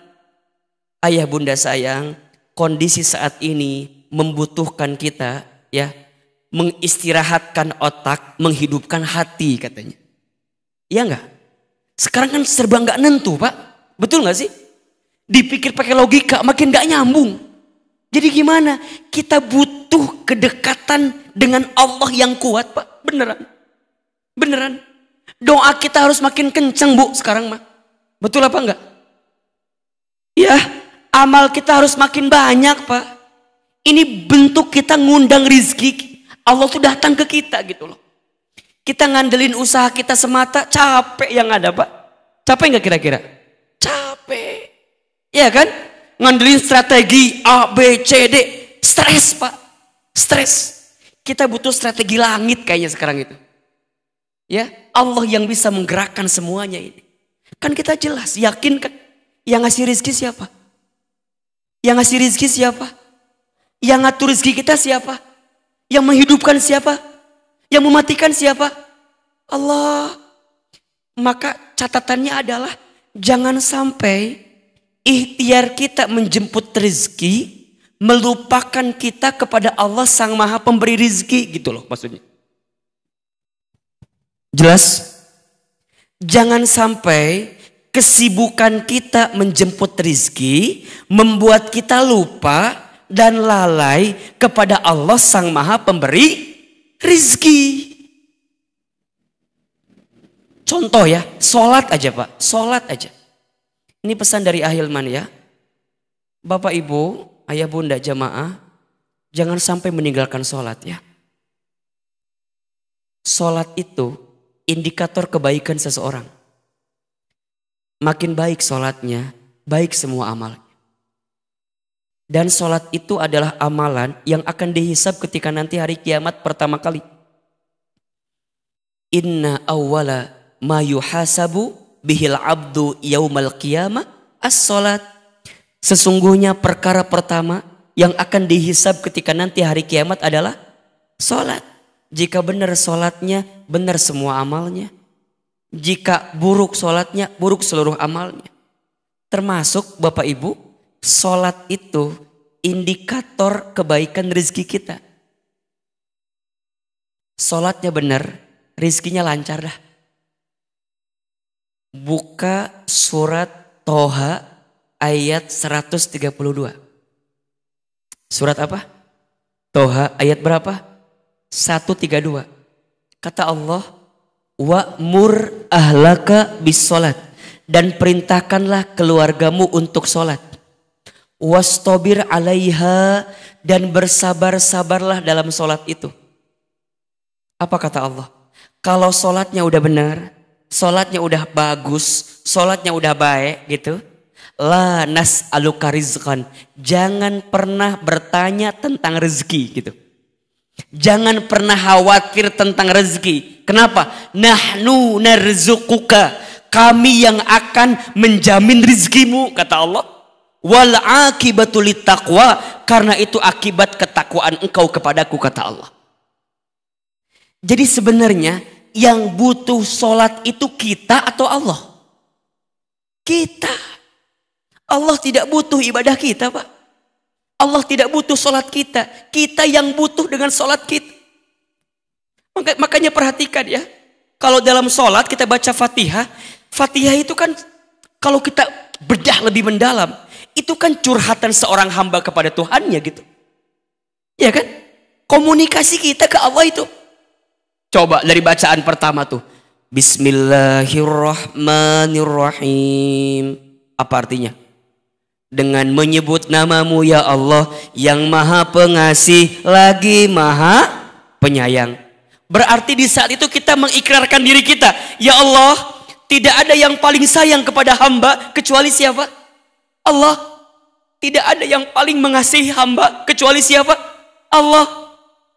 Ayah bunda sayang, kondisi saat ini membutuhkan kita ya mengistirahatkan otak, menghidupkan hati katanya. Iya enggak? Sekarang kan serba enggak nentu pak. Betul enggak sih? Dipikir pakai logika makin enggak nyambung. Jadi gimana? Kita butuh kedekatan dengan Allah yang kuat pak. Beneran. Beneran. Doa kita harus makin kenceng bu sekarang mah. Betul apa enggak? Ya, amal kita harus makin banyak pak. Ini bentuk kita ngundang rizki Allah tuh datang ke kita gitu loh. Kita ngandelin usaha kita semata, capek yang ada pak. Capek nggak kira-kira? Capek. Iya kan? Ngandelin strategi A, B, C, D. Stres pak. Stres. Kita butuh strategi langit kayaknya sekarang itu. Ya, Allah yang bisa menggerakkan semuanya ini. Kan kita jelas, yakin kan? Yang ngasih rizki siapa? Yang ngasih rizki siapa? Yang ngatur rizki kita siapa? Yang menghidupkan siapa? Yang mematikan siapa? Allah. Maka catatannya adalah jangan sampai ikhtiar kita menjemput rezeki melupakan kita kepada Allah sang maha pemberi rezeki gitu loh maksudnya. Jelas? Jangan sampai kesibukan kita menjemput rizki membuat kita lupa dan lalai kepada Allah sang maha pemberi rizki. Contoh ya, sholat aja pak, sholat aja. Ini pesan dari Ahilman ya. Bapak ibu, ayah bunda jamaah, jangan sampai meninggalkan sholat ya. Sholat itu indikator kebaikan seseorang. Makin baik sholatnya, baik semua amalnya. Dan sholat itu adalah amalan yang akan dihisap ketika nanti hari kiamat pertama kali. Inna awwala ma yuhasabu bihil abdu yaumal qiyamah as-salat. Sesungguhnya perkara pertama yang akan dihisap ketika nanti hari kiamat adalah salat. Jika benar salatnya, benar semua amalnya. Jika buruk salatnya, buruk seluruh amalnya. Termasuk Bapak Ibu, salat itu indikator kebaikan rezeki kita. Salatnya benar, rizkinya lancar dah. Buka surat Toha ayat 132. Surat apa? Toha ayat berapa? 132. Kata Allah, wa mur ahlaka bis salat dan perintahkanlah keluargamu untuk solat. Wastobir alaiha dan bersabar-sabarlah dalam solat itu. Apa kata Allah? Kalau solatnya udah benar, solatnya udah bagus, solatnya udah baik gitu. La nas alukarizkan. Jangan pernah bertanya tentang rezeki gitu. Jangan pernah khawatir tentang rezeki. Kenapa? Nahnu narzukuka. Kami yang akan menjamin rezekimu kata Allah. Wal akibatul taqwa karena itu akibat ketakwaan engkau kepadaku kata Allah. Jadi sebenarnya yang butuh sholat itu kita atau Allah? Kita. Allah tidak butuh ibadah kita Pak. Allah tidak butuh sholat kita. Kita yang butuh dengan sholat kita. Makanya perhatikan ya. Kalau dalam sholat kita baca fatihah. Fatihah itu kan kalau kita bedah lebih mendalam. Itu kan curhatan seorang hamba kepada Tuhannya gitu. Ya kan? Komunikasi kita ke Allah itu. Coba dari bacaan pertama tuh. Bismillahirrahmanirrahim. Apa artinya? Dengan menyebut namamu ya Allah yang maha pengasih lagi maha penyayang. Berarti di saat itu kita mengikrarkan diri kita. Ya Allah tidak ada yang paling sayang kepada hamba kecuali siapa? Allah. Tidak ada yang paling mengasihi hamba kecuali siapa? Allah.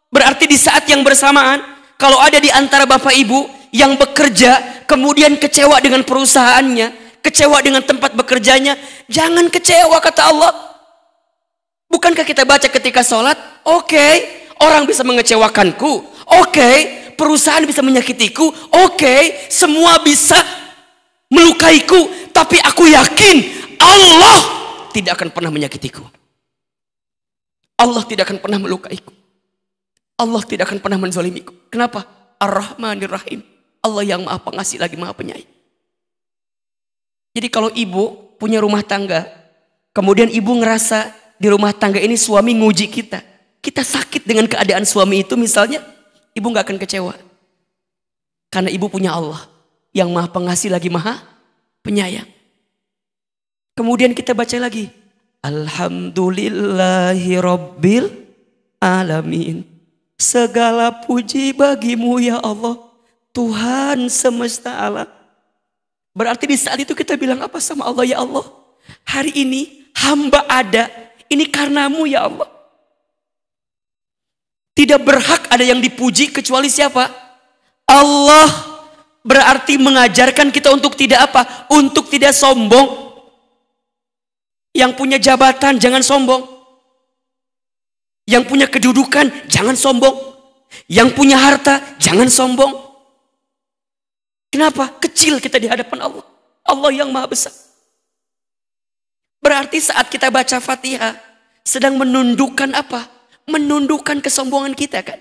Berarti di saat yang bersamaan kalau ada di antara bapak ibu yang bekerja kemudian kecewa dengan perusahaannya, kecewa dengan tempat bekerjanya, jangan kecewa kata Allah. Bukankah kita baca ketika sholat? Oke, okay, orang bisa mengecewakanku. Oke, okay, perusahaan bisa menyakitiku. Oke, okay, semua bisa melukaiku. Tapi aku yakin Allah tidak akan pernah menyakitiku. Allah tidak akan pernah melukaiku. Allah tidak akan pernah menzolimiku. Kenapa? Ar-Rahmanir Rahim. Allah yang maha pengasih lagi maha penyayang. Jadi kalau ibu punya rumah tangga, kemudian ibu ngerasa di rumah tangga ini suami nguji kita. Kita sakit dengan keadaan suami itu misalnya, ibu nggak akan kecewa. Karena ibu punya Allah yang maha pengasih lagi maha penyayang. Kemudian kita baca lagi. Alhamdulillahi Rabbil Alamin. Segala puji bagimu ya Allah. Tuhan semesta alam. Berarti di saat itu kita bilang apa sama Allah ya Allah. Hari ini hamba ada. Ini karenamu ya Allah. Tidak berhak ada yang dipuji kecuali siapa? Allah berarti mengajarkan kita untuk tidak apa? Untuk tidak sombong. Yang punya jabatan jangan sombong. Yang punya kedudukan jangan sombong. Yang punya harta jangan sombong. Kenapa? Kecil kita di hadapan Allah. Allah yang maha besar. Berarti saat kita baca Fatihah sedang menundukkan apa? Menundukkan kesombongan kita kan?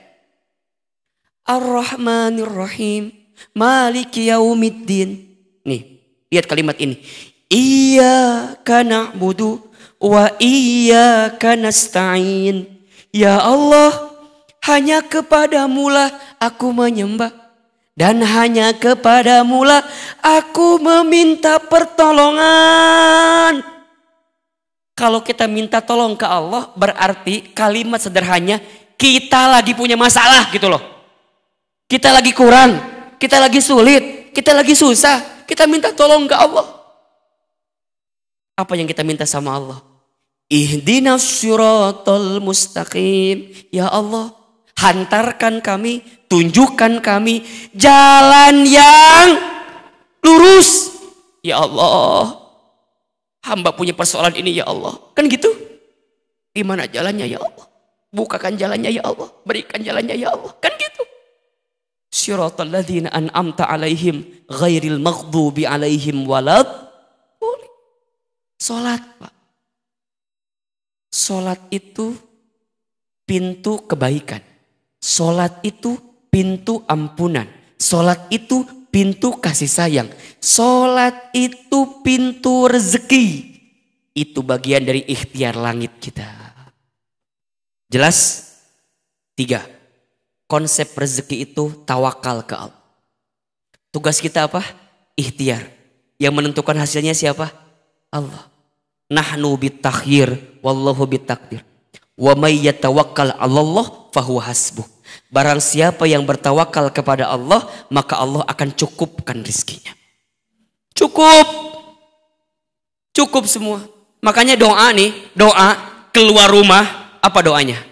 Ar-Rahmanir Rahim. Maliki yaumiddin. Nih, lihat kalimat ini. Iyyaka na'budu wa iyyaka nasta'in. Ya Allah, hanya kepadamu lah aku menyembah. Dan hanya kepadamu lah aku meminta pertolongan. Kalau kita minta tolong ke Allah berarti kalimat sederhananya kita lagi punya masalah gitu loh. Kita lagi kurang, kita lagi sulit, kita lagi susah. Kita minta tolong ke Allah. Apa yang kita minta sama Allah? Ihdinas syiratal mustaqim. Ya Allah, hantarkan kami, tunjukkan kami jalan yang lurus. Ya Allah, hamba punya persoalan ini ya Allah. Kan gitu? Gimana jalannya ya Allah? Bukakan jalannya ya Allah. Berikan jalannya ya Allah. Kan gitu. Syiratal ladzina an'amta alaihim ghairil maghdubi alaihim walad Sholat Pak. Sholat itu pintu kebaikan. Sholat itu pintu ampunan. Sholat itu pintu kasih sayang. Sholat itu pintu rezeki. Itu bagian dari ikhtiar langit kita. Jelas? Tiga. Konsep rezeki itu tawakal ke Allah. Tugas kita apa? Ikhtiar. Yang menentukan hasilnya siapa? Allah. Nahnu bitakhir wallahu bitakdir. Wa may yatawakkal Allah fahuwa hasbuh. Barang siapa yang bertawakal kepada Allah, maka Allah akan cukupkan rizkinya. Cukup. Cukup semua. Makanya doa nih, doa keluar rumah, apa doanya?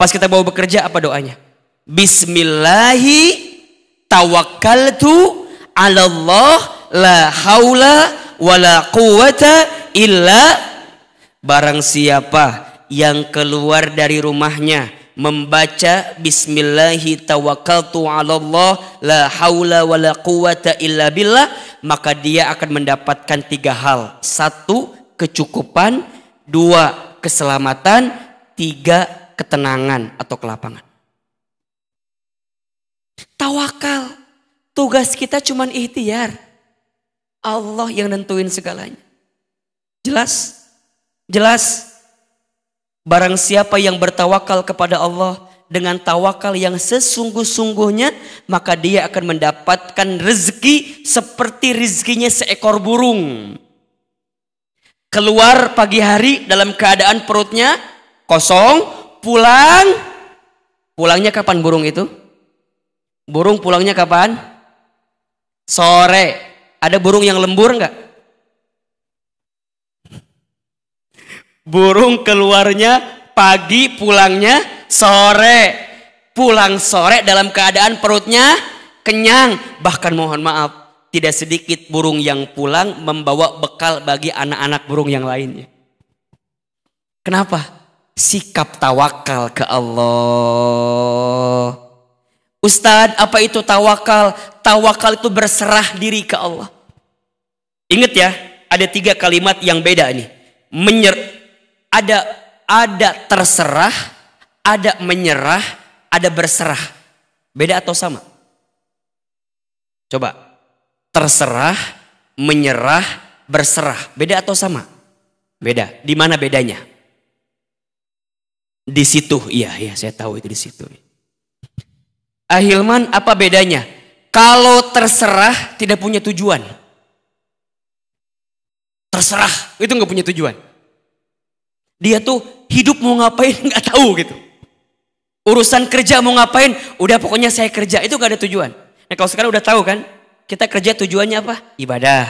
Pas kita bawa bekerja, apa doanya? Bismillahi tawakkaltu ala Allah la haula wala quwata illa barang siapa yang keluar dari rumahnya membaca bismillahi tawakkaltu 'ala Allah la haula wala quwata illa billah maka dia akan mendapatkan tiga hal satu kecukupan dua keselamatan tiga ketenangan atau kelapangan tawakal tugas kita cuman ikhtiar Allah yang nentuin segalanya. Jelas? Jelas? Barang siapa yang bertawakal kepada Allah dengan tawakal yang sesungguh-sungguhnya, maka dia akan mendapatkan rezeki seperti rezekinya seekor burung. Keluar pagi hari dalam keadaan perutnya kosong, pulang. Pulangnya kapan burung itu? Burung pulangnya kapan? Sore. Ada burung yang lembur enggak? Burung keluarnya pagi, pulangnya sore. Pulang sore dalam keadaan perutnya kenyang. Bahkan mohon maaf, tidak sedikit burung yang pulang membawa bekal bagi anak-anak burung yang lainnya. Kenapa? Sikap tawakal ke Allah. Ustadz, apa itu tawakal? Tawakal itu berserah diri ke Allah. Ingat ya, ada tiga kalimat yang beda nih. Menyer, ada ada terserah, ada menyerah, ada berserah. Beda atau sama? Coba. Terserah, menyerah, berserah. Beda atau sama? Beda. Di mana bedanya? Di situ. Iya, iya, saya tahu itu di situ. Ahilman apa bedanya? Kalau terserah tidak punya tujuan. Terserah itu nggak punya tujuan. Dia tuh hidup mau ngapain nggak tahu gitu. Urusan kerja mau ngapain, udah pokoknya saya kerja itu nggak ada tujuan. Nah kalau sekarang udah tahu kan, kita kerja tujuannya apa? Ibadah.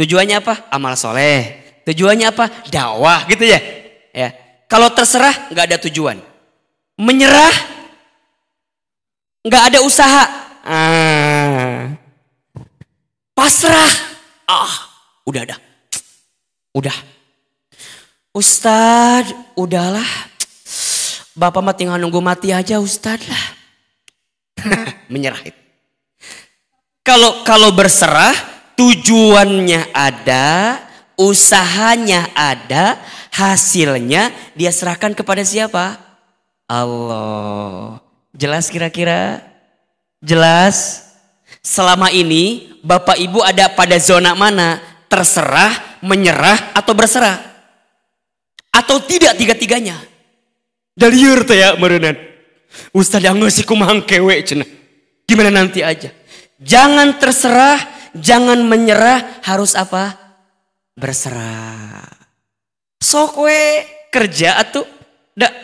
Tujuannya apa? Amal soleh. Tujuannya apa? Dakwah gitu ya. Ya. Kalau terserah nggak ada tujuan. Menyerah nggak ada usaha. Ah. Pasrah. Ah, udah ada. Udah. Ustad, udahlah. Bapak mah tinggal nunggu mati aja Ustad lah. menyerah itu. Kalau kalau berserah tujuannya ada, usahanya ada, hasilnya dia serahkan kepada siapa? Allah. Jelas kira-kira? Jelas? Selama ini Bapak Ibu ada pada zona mana? Terserah, menyerah, atau berserah? Atau tidak tiga-tiganya? Daliur teh ya merenan. Ustaz yang ngasih kumahang kewe cina. Gimana nanti aja. Jangan terserah, jangan menyerah, harus apa? Berserah. Sok we kerja atau dak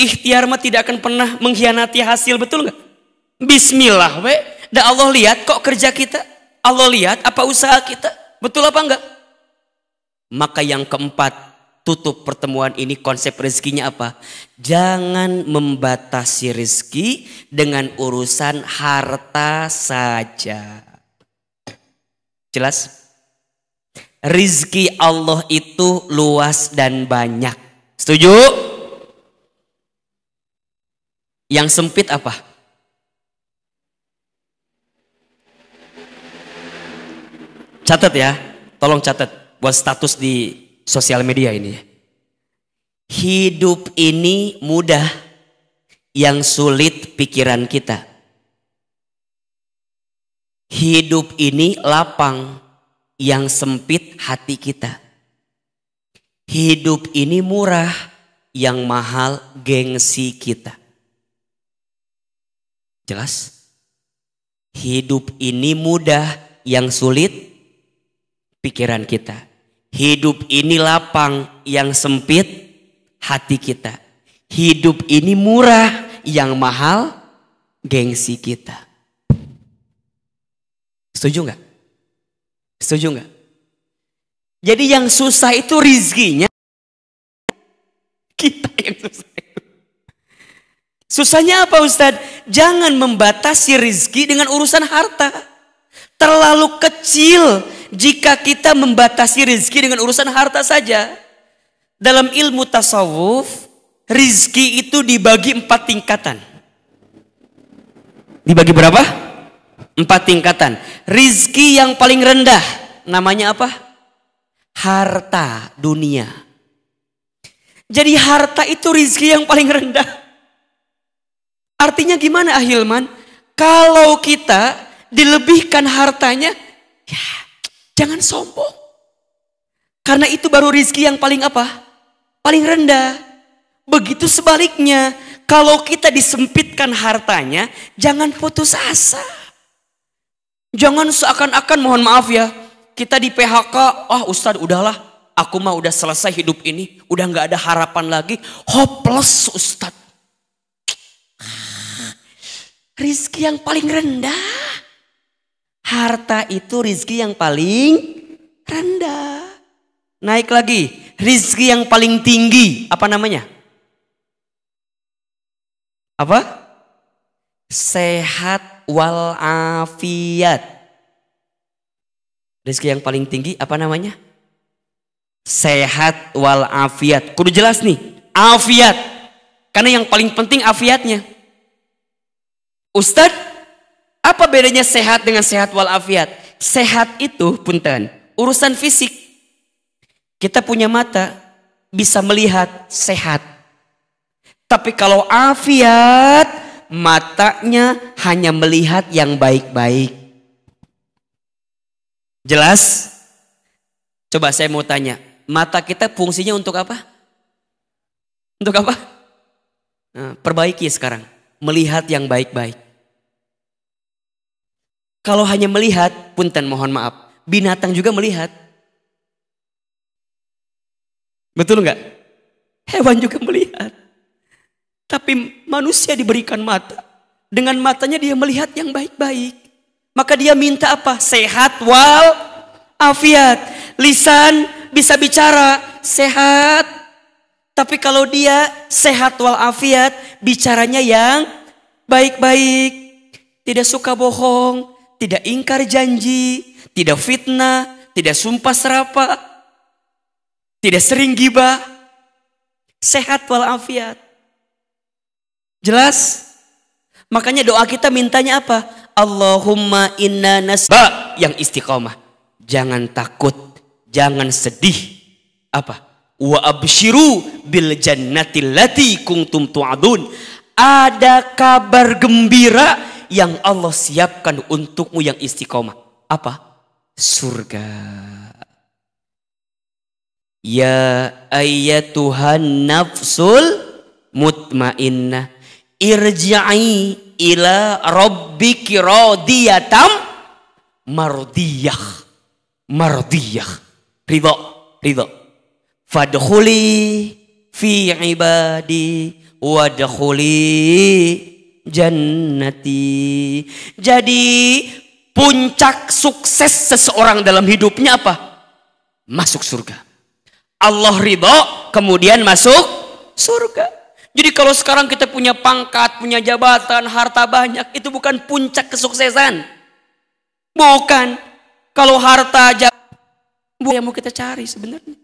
ikhtiar mah tidak akan pernah mengkhianati hasil betul nggak? Bismillah we. Dan Allah lihat kok kerja kita. Allah lihat apa usaha kita. Betul apa enggak? Maka yang keempat, tutup pertemuan ini konsep rezekinya apa? Jangan membatasi rezeki dengan urusan harta saja. Jelas? Rizki Allah itu luas dan banyak. Setuju? Yang sempit apa? Catat ya, tolong catat buat status di sosial media ini. Hidup ini mudah, yang sulit pikiran kita. Hidup ini lapang, yang sempit hati kita. Hidup ini murah, yang mahal gengsi kita. Jelas? Hidup ini mudah, yang sulit pikiran kita. Hidup ini lapang yang sempit hati kita. Hidup ini murah yang mahal gengsi kita. Setuju nggak? Setuju nggak? Jadi yang susah itu rizkinya. Kita yang susah itu. Susahnya apa Ustadz? Jangan membatasi rizki dengan urusan harta. Terlalu kecil jika kita membatasi rizki dengan urusan harta saja. Dalam ilmu tasawuf, rizki itu dibagi empat tingkatan. Dibagi berapa? Empat tingkatan. Rizki yang paling rendah, namanya apa? Harta dunia. Jadi harta itu rizki yang paling rendah. Artinya gimana Ahilman? Kalau kita dilebihkan hartanya, ya Jangan sombong. Karena itu baru rizki yang paling apa? Paling rendah. Begitu sebaliknya, kalau kita disempitkan hartanya, jangan putus asa. Jangan seakan-akan mohon maaf ya, kita di PHK, oh Ustadz udahlah, aku mah udah selesai hidup ini, udah nggak ada harapan lagi, hopeless Ustadz. Rizki yang paling rendah. Harta itu rizki yang paling rendah. Naik lagi, rizki yang paling tinggi. Apa namanya? Apa? Sehat walafiat. Rizki yang paling tinggi apa namanya? Sehat walafiat. Kudu jelas nih, afiat. Karena yang paling penting afiatnya. Ustadz, apa bedanya sehat dengan sehat walafiat? Sehat itu punten, urusan fisik. Kita punya mata, bisa melihat sehat. Tapi kalau afiat, matanya hanya melihat yang baik-baik. Jelas? Coba saya mau tanya, mata kita fungsinya untuk apa? Untuk apa? Nah, perbaiki sekarang, melihat yang baik-baik. Kalau hanya melihat, punten mohon maaf, binatang juga melihat. Betul nggak? Hewan juga melihat. Tapi manusia diberikan mata. Dengan matanya dia melihat yang baik-baik. Maka dia minta apa? Sehat wal afiat. Lisan bisa bicara, sehat. Tapi kalau dia sehat wal afiat, bicaranya yang baik-baik. Tidak suka bohong, tidak ingkar janji, tidak fitnah, tidak sumpah serapa, tidak sering gibah, sehat walafiat. Jelas? Makanya doa kita mintanya apa? Allahumma inna nasba yang istiqomah. Jangan takut, jangan sedih. Apa? Wa abshiru bil jannati lati kuntum tu'adun. Ada kabar gembira yang Allah siapkan untukmu yang istiqomah. Apa? Surga. Ya ayatuhan nafsul mutmainnah irji'i ila rabbiki radiyatam mardiyah mardiyah ridha ridha fadkhuli fi ibadi wadkhuli jannati jadi puncak sukses seseorang dalam hidupnya apa masuk surga Allah ridho kemudian masuk surga jadi kalau sekarang kita punya pangkat, punya jabatan, harta banyak, itu bukan puncak kesuksesan. Bukan. Kalau harta jabatan, yang mau kita cari sebenarnya.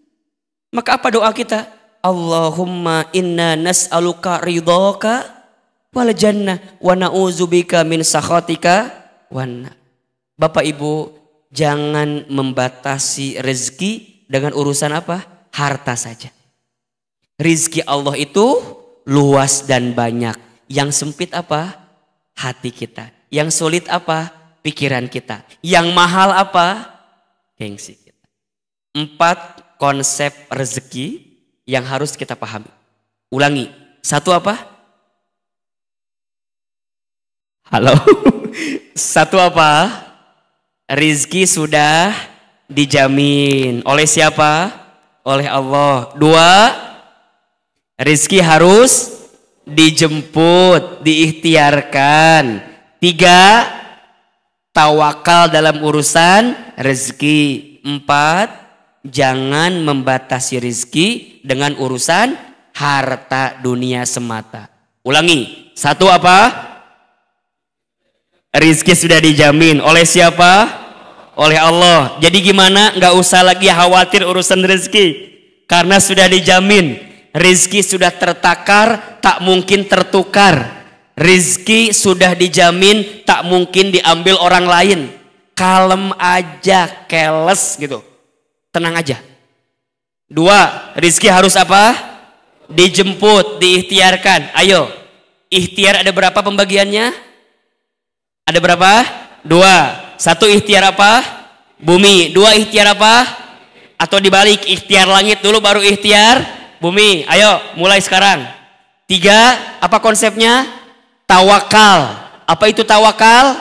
Maka apa doa kita? Allahumma inna nas'aluka ridhoka wal jannah wa na'udzubika min sakhatika wan Bapak Ibu, jangan membatasi rezeki dengan urusan apa? Harta saja. Rizki Allah itu luas dan banyak. Yang sempit apa? Hati kita. Yang sulit apa? Pikiran kita. Yang mahal apa? Gengsi kita. Empat konsep rezeki yang harus kita pahami. Ulangi. Satu apa? Halo. Satu apa? Rizki sudah dijamin. Oleh siapa? Oleh Allah. Dua, Rizki harus dijemput, diikhtiarkan. Tiga, tawakal dalam urusan rezeki. Empat, jangan membatasi rizki dengan urusan harta dunia semata. Ulangi, satu apa? Rizki sudah dijamin oleh siapa? Oleh Allah. Jadi gimana? Gak usah lagi khawatir urusan rezeki. Karena sudah dijamin Rizki sudah tertakar, tak mungkin tertukar. Rizki sudah dijamin, tak mungkin diambil orang lain. Kalem aja, keles gitu. Tenang aja. Dua, rizki harus apa? Dijemput, diikhtiarkan. Ayo, ikhtiar ada berapa pembagiannya? Ada berapa? Dua. Satu ikhtiar apa? Bumi. Dua ikhtiar apa? Atau dibalik, ikhtiar langit dulu baru ikhtiar bumi. Ayo, mulai sekarang. Tiga, apa konsepnya? Tawakal. Apa itu tawakal?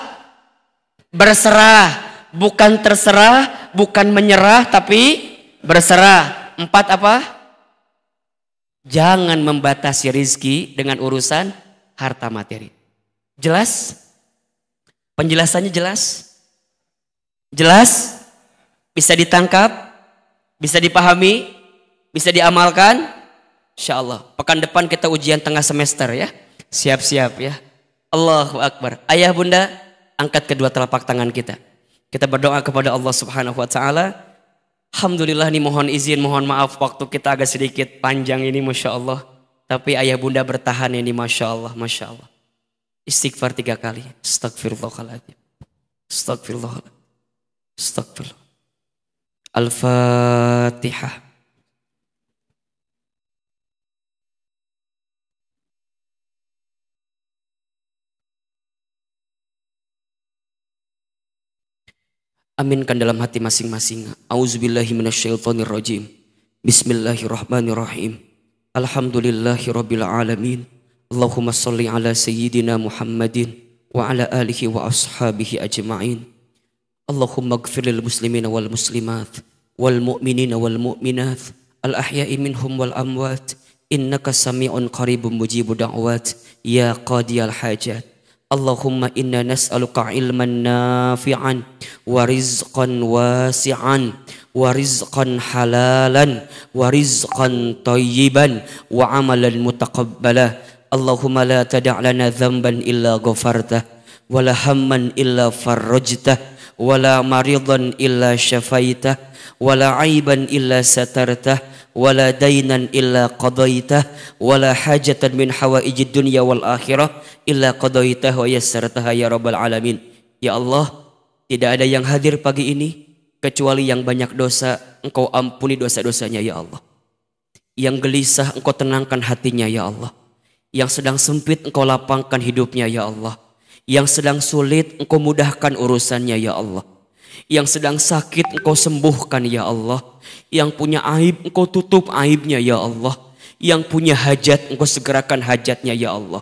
Berserah, bukan terserah, bukan menyerah, tapi berserah. Empat apa? Jangan membatasi rizki dengan urusan harta materi. Jelas? Penjelasannya jelas? Jelas? Bisa ditangkap? Bisa dipahami? Bisa diamalkan? Insya Allah. Pekan depan kita ujian tengah semester ya. Siap-siap ya. Allahu Akbar. Ayah bunda, angkat kedua telapak tangan kita. Kita berdoa kepada Allah Subhanahu wa taala. Alhamdulillah nih mohon izin, mohon maaf waktu kita agak sedikit panjang ini Masya Allah. Tapi ayah bunda bertahan ini Masya Allah, Masya Allah. Istighfar tiga kali. Astagfirullahaladzim. Astagfirullah. Astagfirullah. Al-Fatihah. Aminkan dalam hati masing-masing. Auzubillahi minasyaitonirrajim. Bismillahirrahmanirrahim. Alhamdulillahi alamin. Allahumma salli ala sayyidina Muhammadin wa ala alihi wa ashabihi ajma'in. Allahumma gfir lil muslimina wal muslimat wal mu'minina wal mu'minat al ahya'i minhum wal amwat innaka sami'un qaribun mujibu da'wat ya qadiyal hajat Allahumma inna nas'aluka ilman nafi'an Allahumma la tada' lana dhanban illa ghafartah wala illa farrajtah wala illa syafaitah wala illa satartah wala illa qadaitah wala hajatan min hawaijid dunya wal illa qadaitah wa ya alamin. Ya Allah tidak ada yang hadir pagi ini kecuali yang banyak dosa. Engkau ampuni dosa-dosanya ya Allah. Yang gelisah engkau tenangkan hatinya ya Allah yang sedang sempit engkau lapangkan hidupnya ya Allah yang sedang sulit engkau mudahkan urusannya ya Allah. Yang sedang sakit engkau sembuhkan ya Allah. Yang punya aib engkau tutup aibnya ya Allah. Yang punya hajat engkau segerakan hajatnya ya Allah.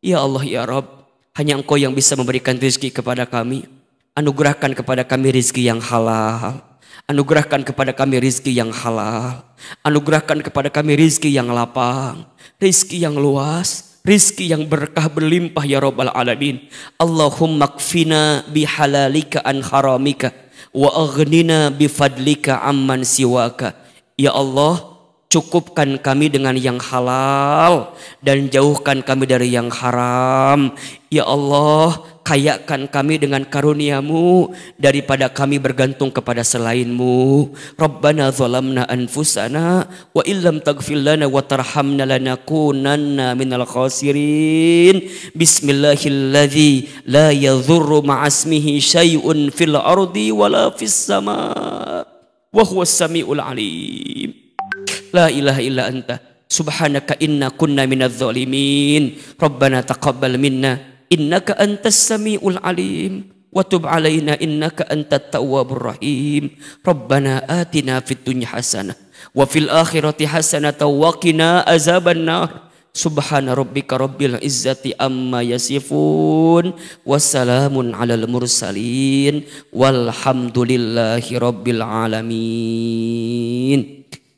Ya Allah ya Rabb. Hanya engkau yang bisa memberikan rezeki kepada kami. Anugerahkan kepada kami rezeki yang halal. Anugerahkan kepada kami rizki yang halal. Anugerahkan kepada kami rizki yang lapang. Rizki yang luas rizki yang berkah berlimpah ya Rabbal Alamin. Allahumma kfina bihalalika an haramika wa aghnina bifadlika amman siwaka. Ya Allah, cukupkan kami dengan yang halal dan jauhkan kami dari yang haram. Ya Allah, kayakan kami dengan karuniamu daripada kami bergantung kepada selainmu. Rabbana zalamna anfusana wa illam taghfir lana wa tarhamna lanakunanna minal khasirin. Bismillahilladzi la yadhurru ma'asmihi syai'un fil ardi wala fis sama. Wa huwas samiul alim. La ilaha illa anta subhanaka inna kunna minadh zalimin. Rabbana taqabbal minna innaka antas samiul alim. Wa tub alaina innaka antat tawwabur rahim. Rabbana atina fid dunya hasanah wa fil akhirati hasanah wa qina azaban nar subhana rabbika rabbil izzati amma yasifun. Wassalamun alal mursalin. Walhamdulillahi rabbil alamin.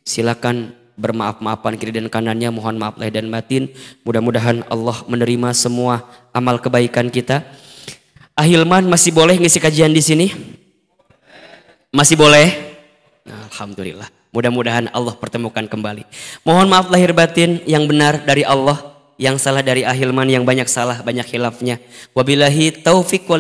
Silakan bermaaf-maafan kiri dan kanannya mohon maaf lahir dan batin. Mudah-mudahan Allah menerima semua amal kebaikan kita. Ahilman masih boleh ngisi kajian di sini? Masih boleh? Alhamdulillah. Mudah-mudahan Allah pertemukan kembali. Mohon maaf lahir batin yang benar dari Allah yang salah dari Ahilman yang banyak salah banyak hilafnya wabillahi taufik wal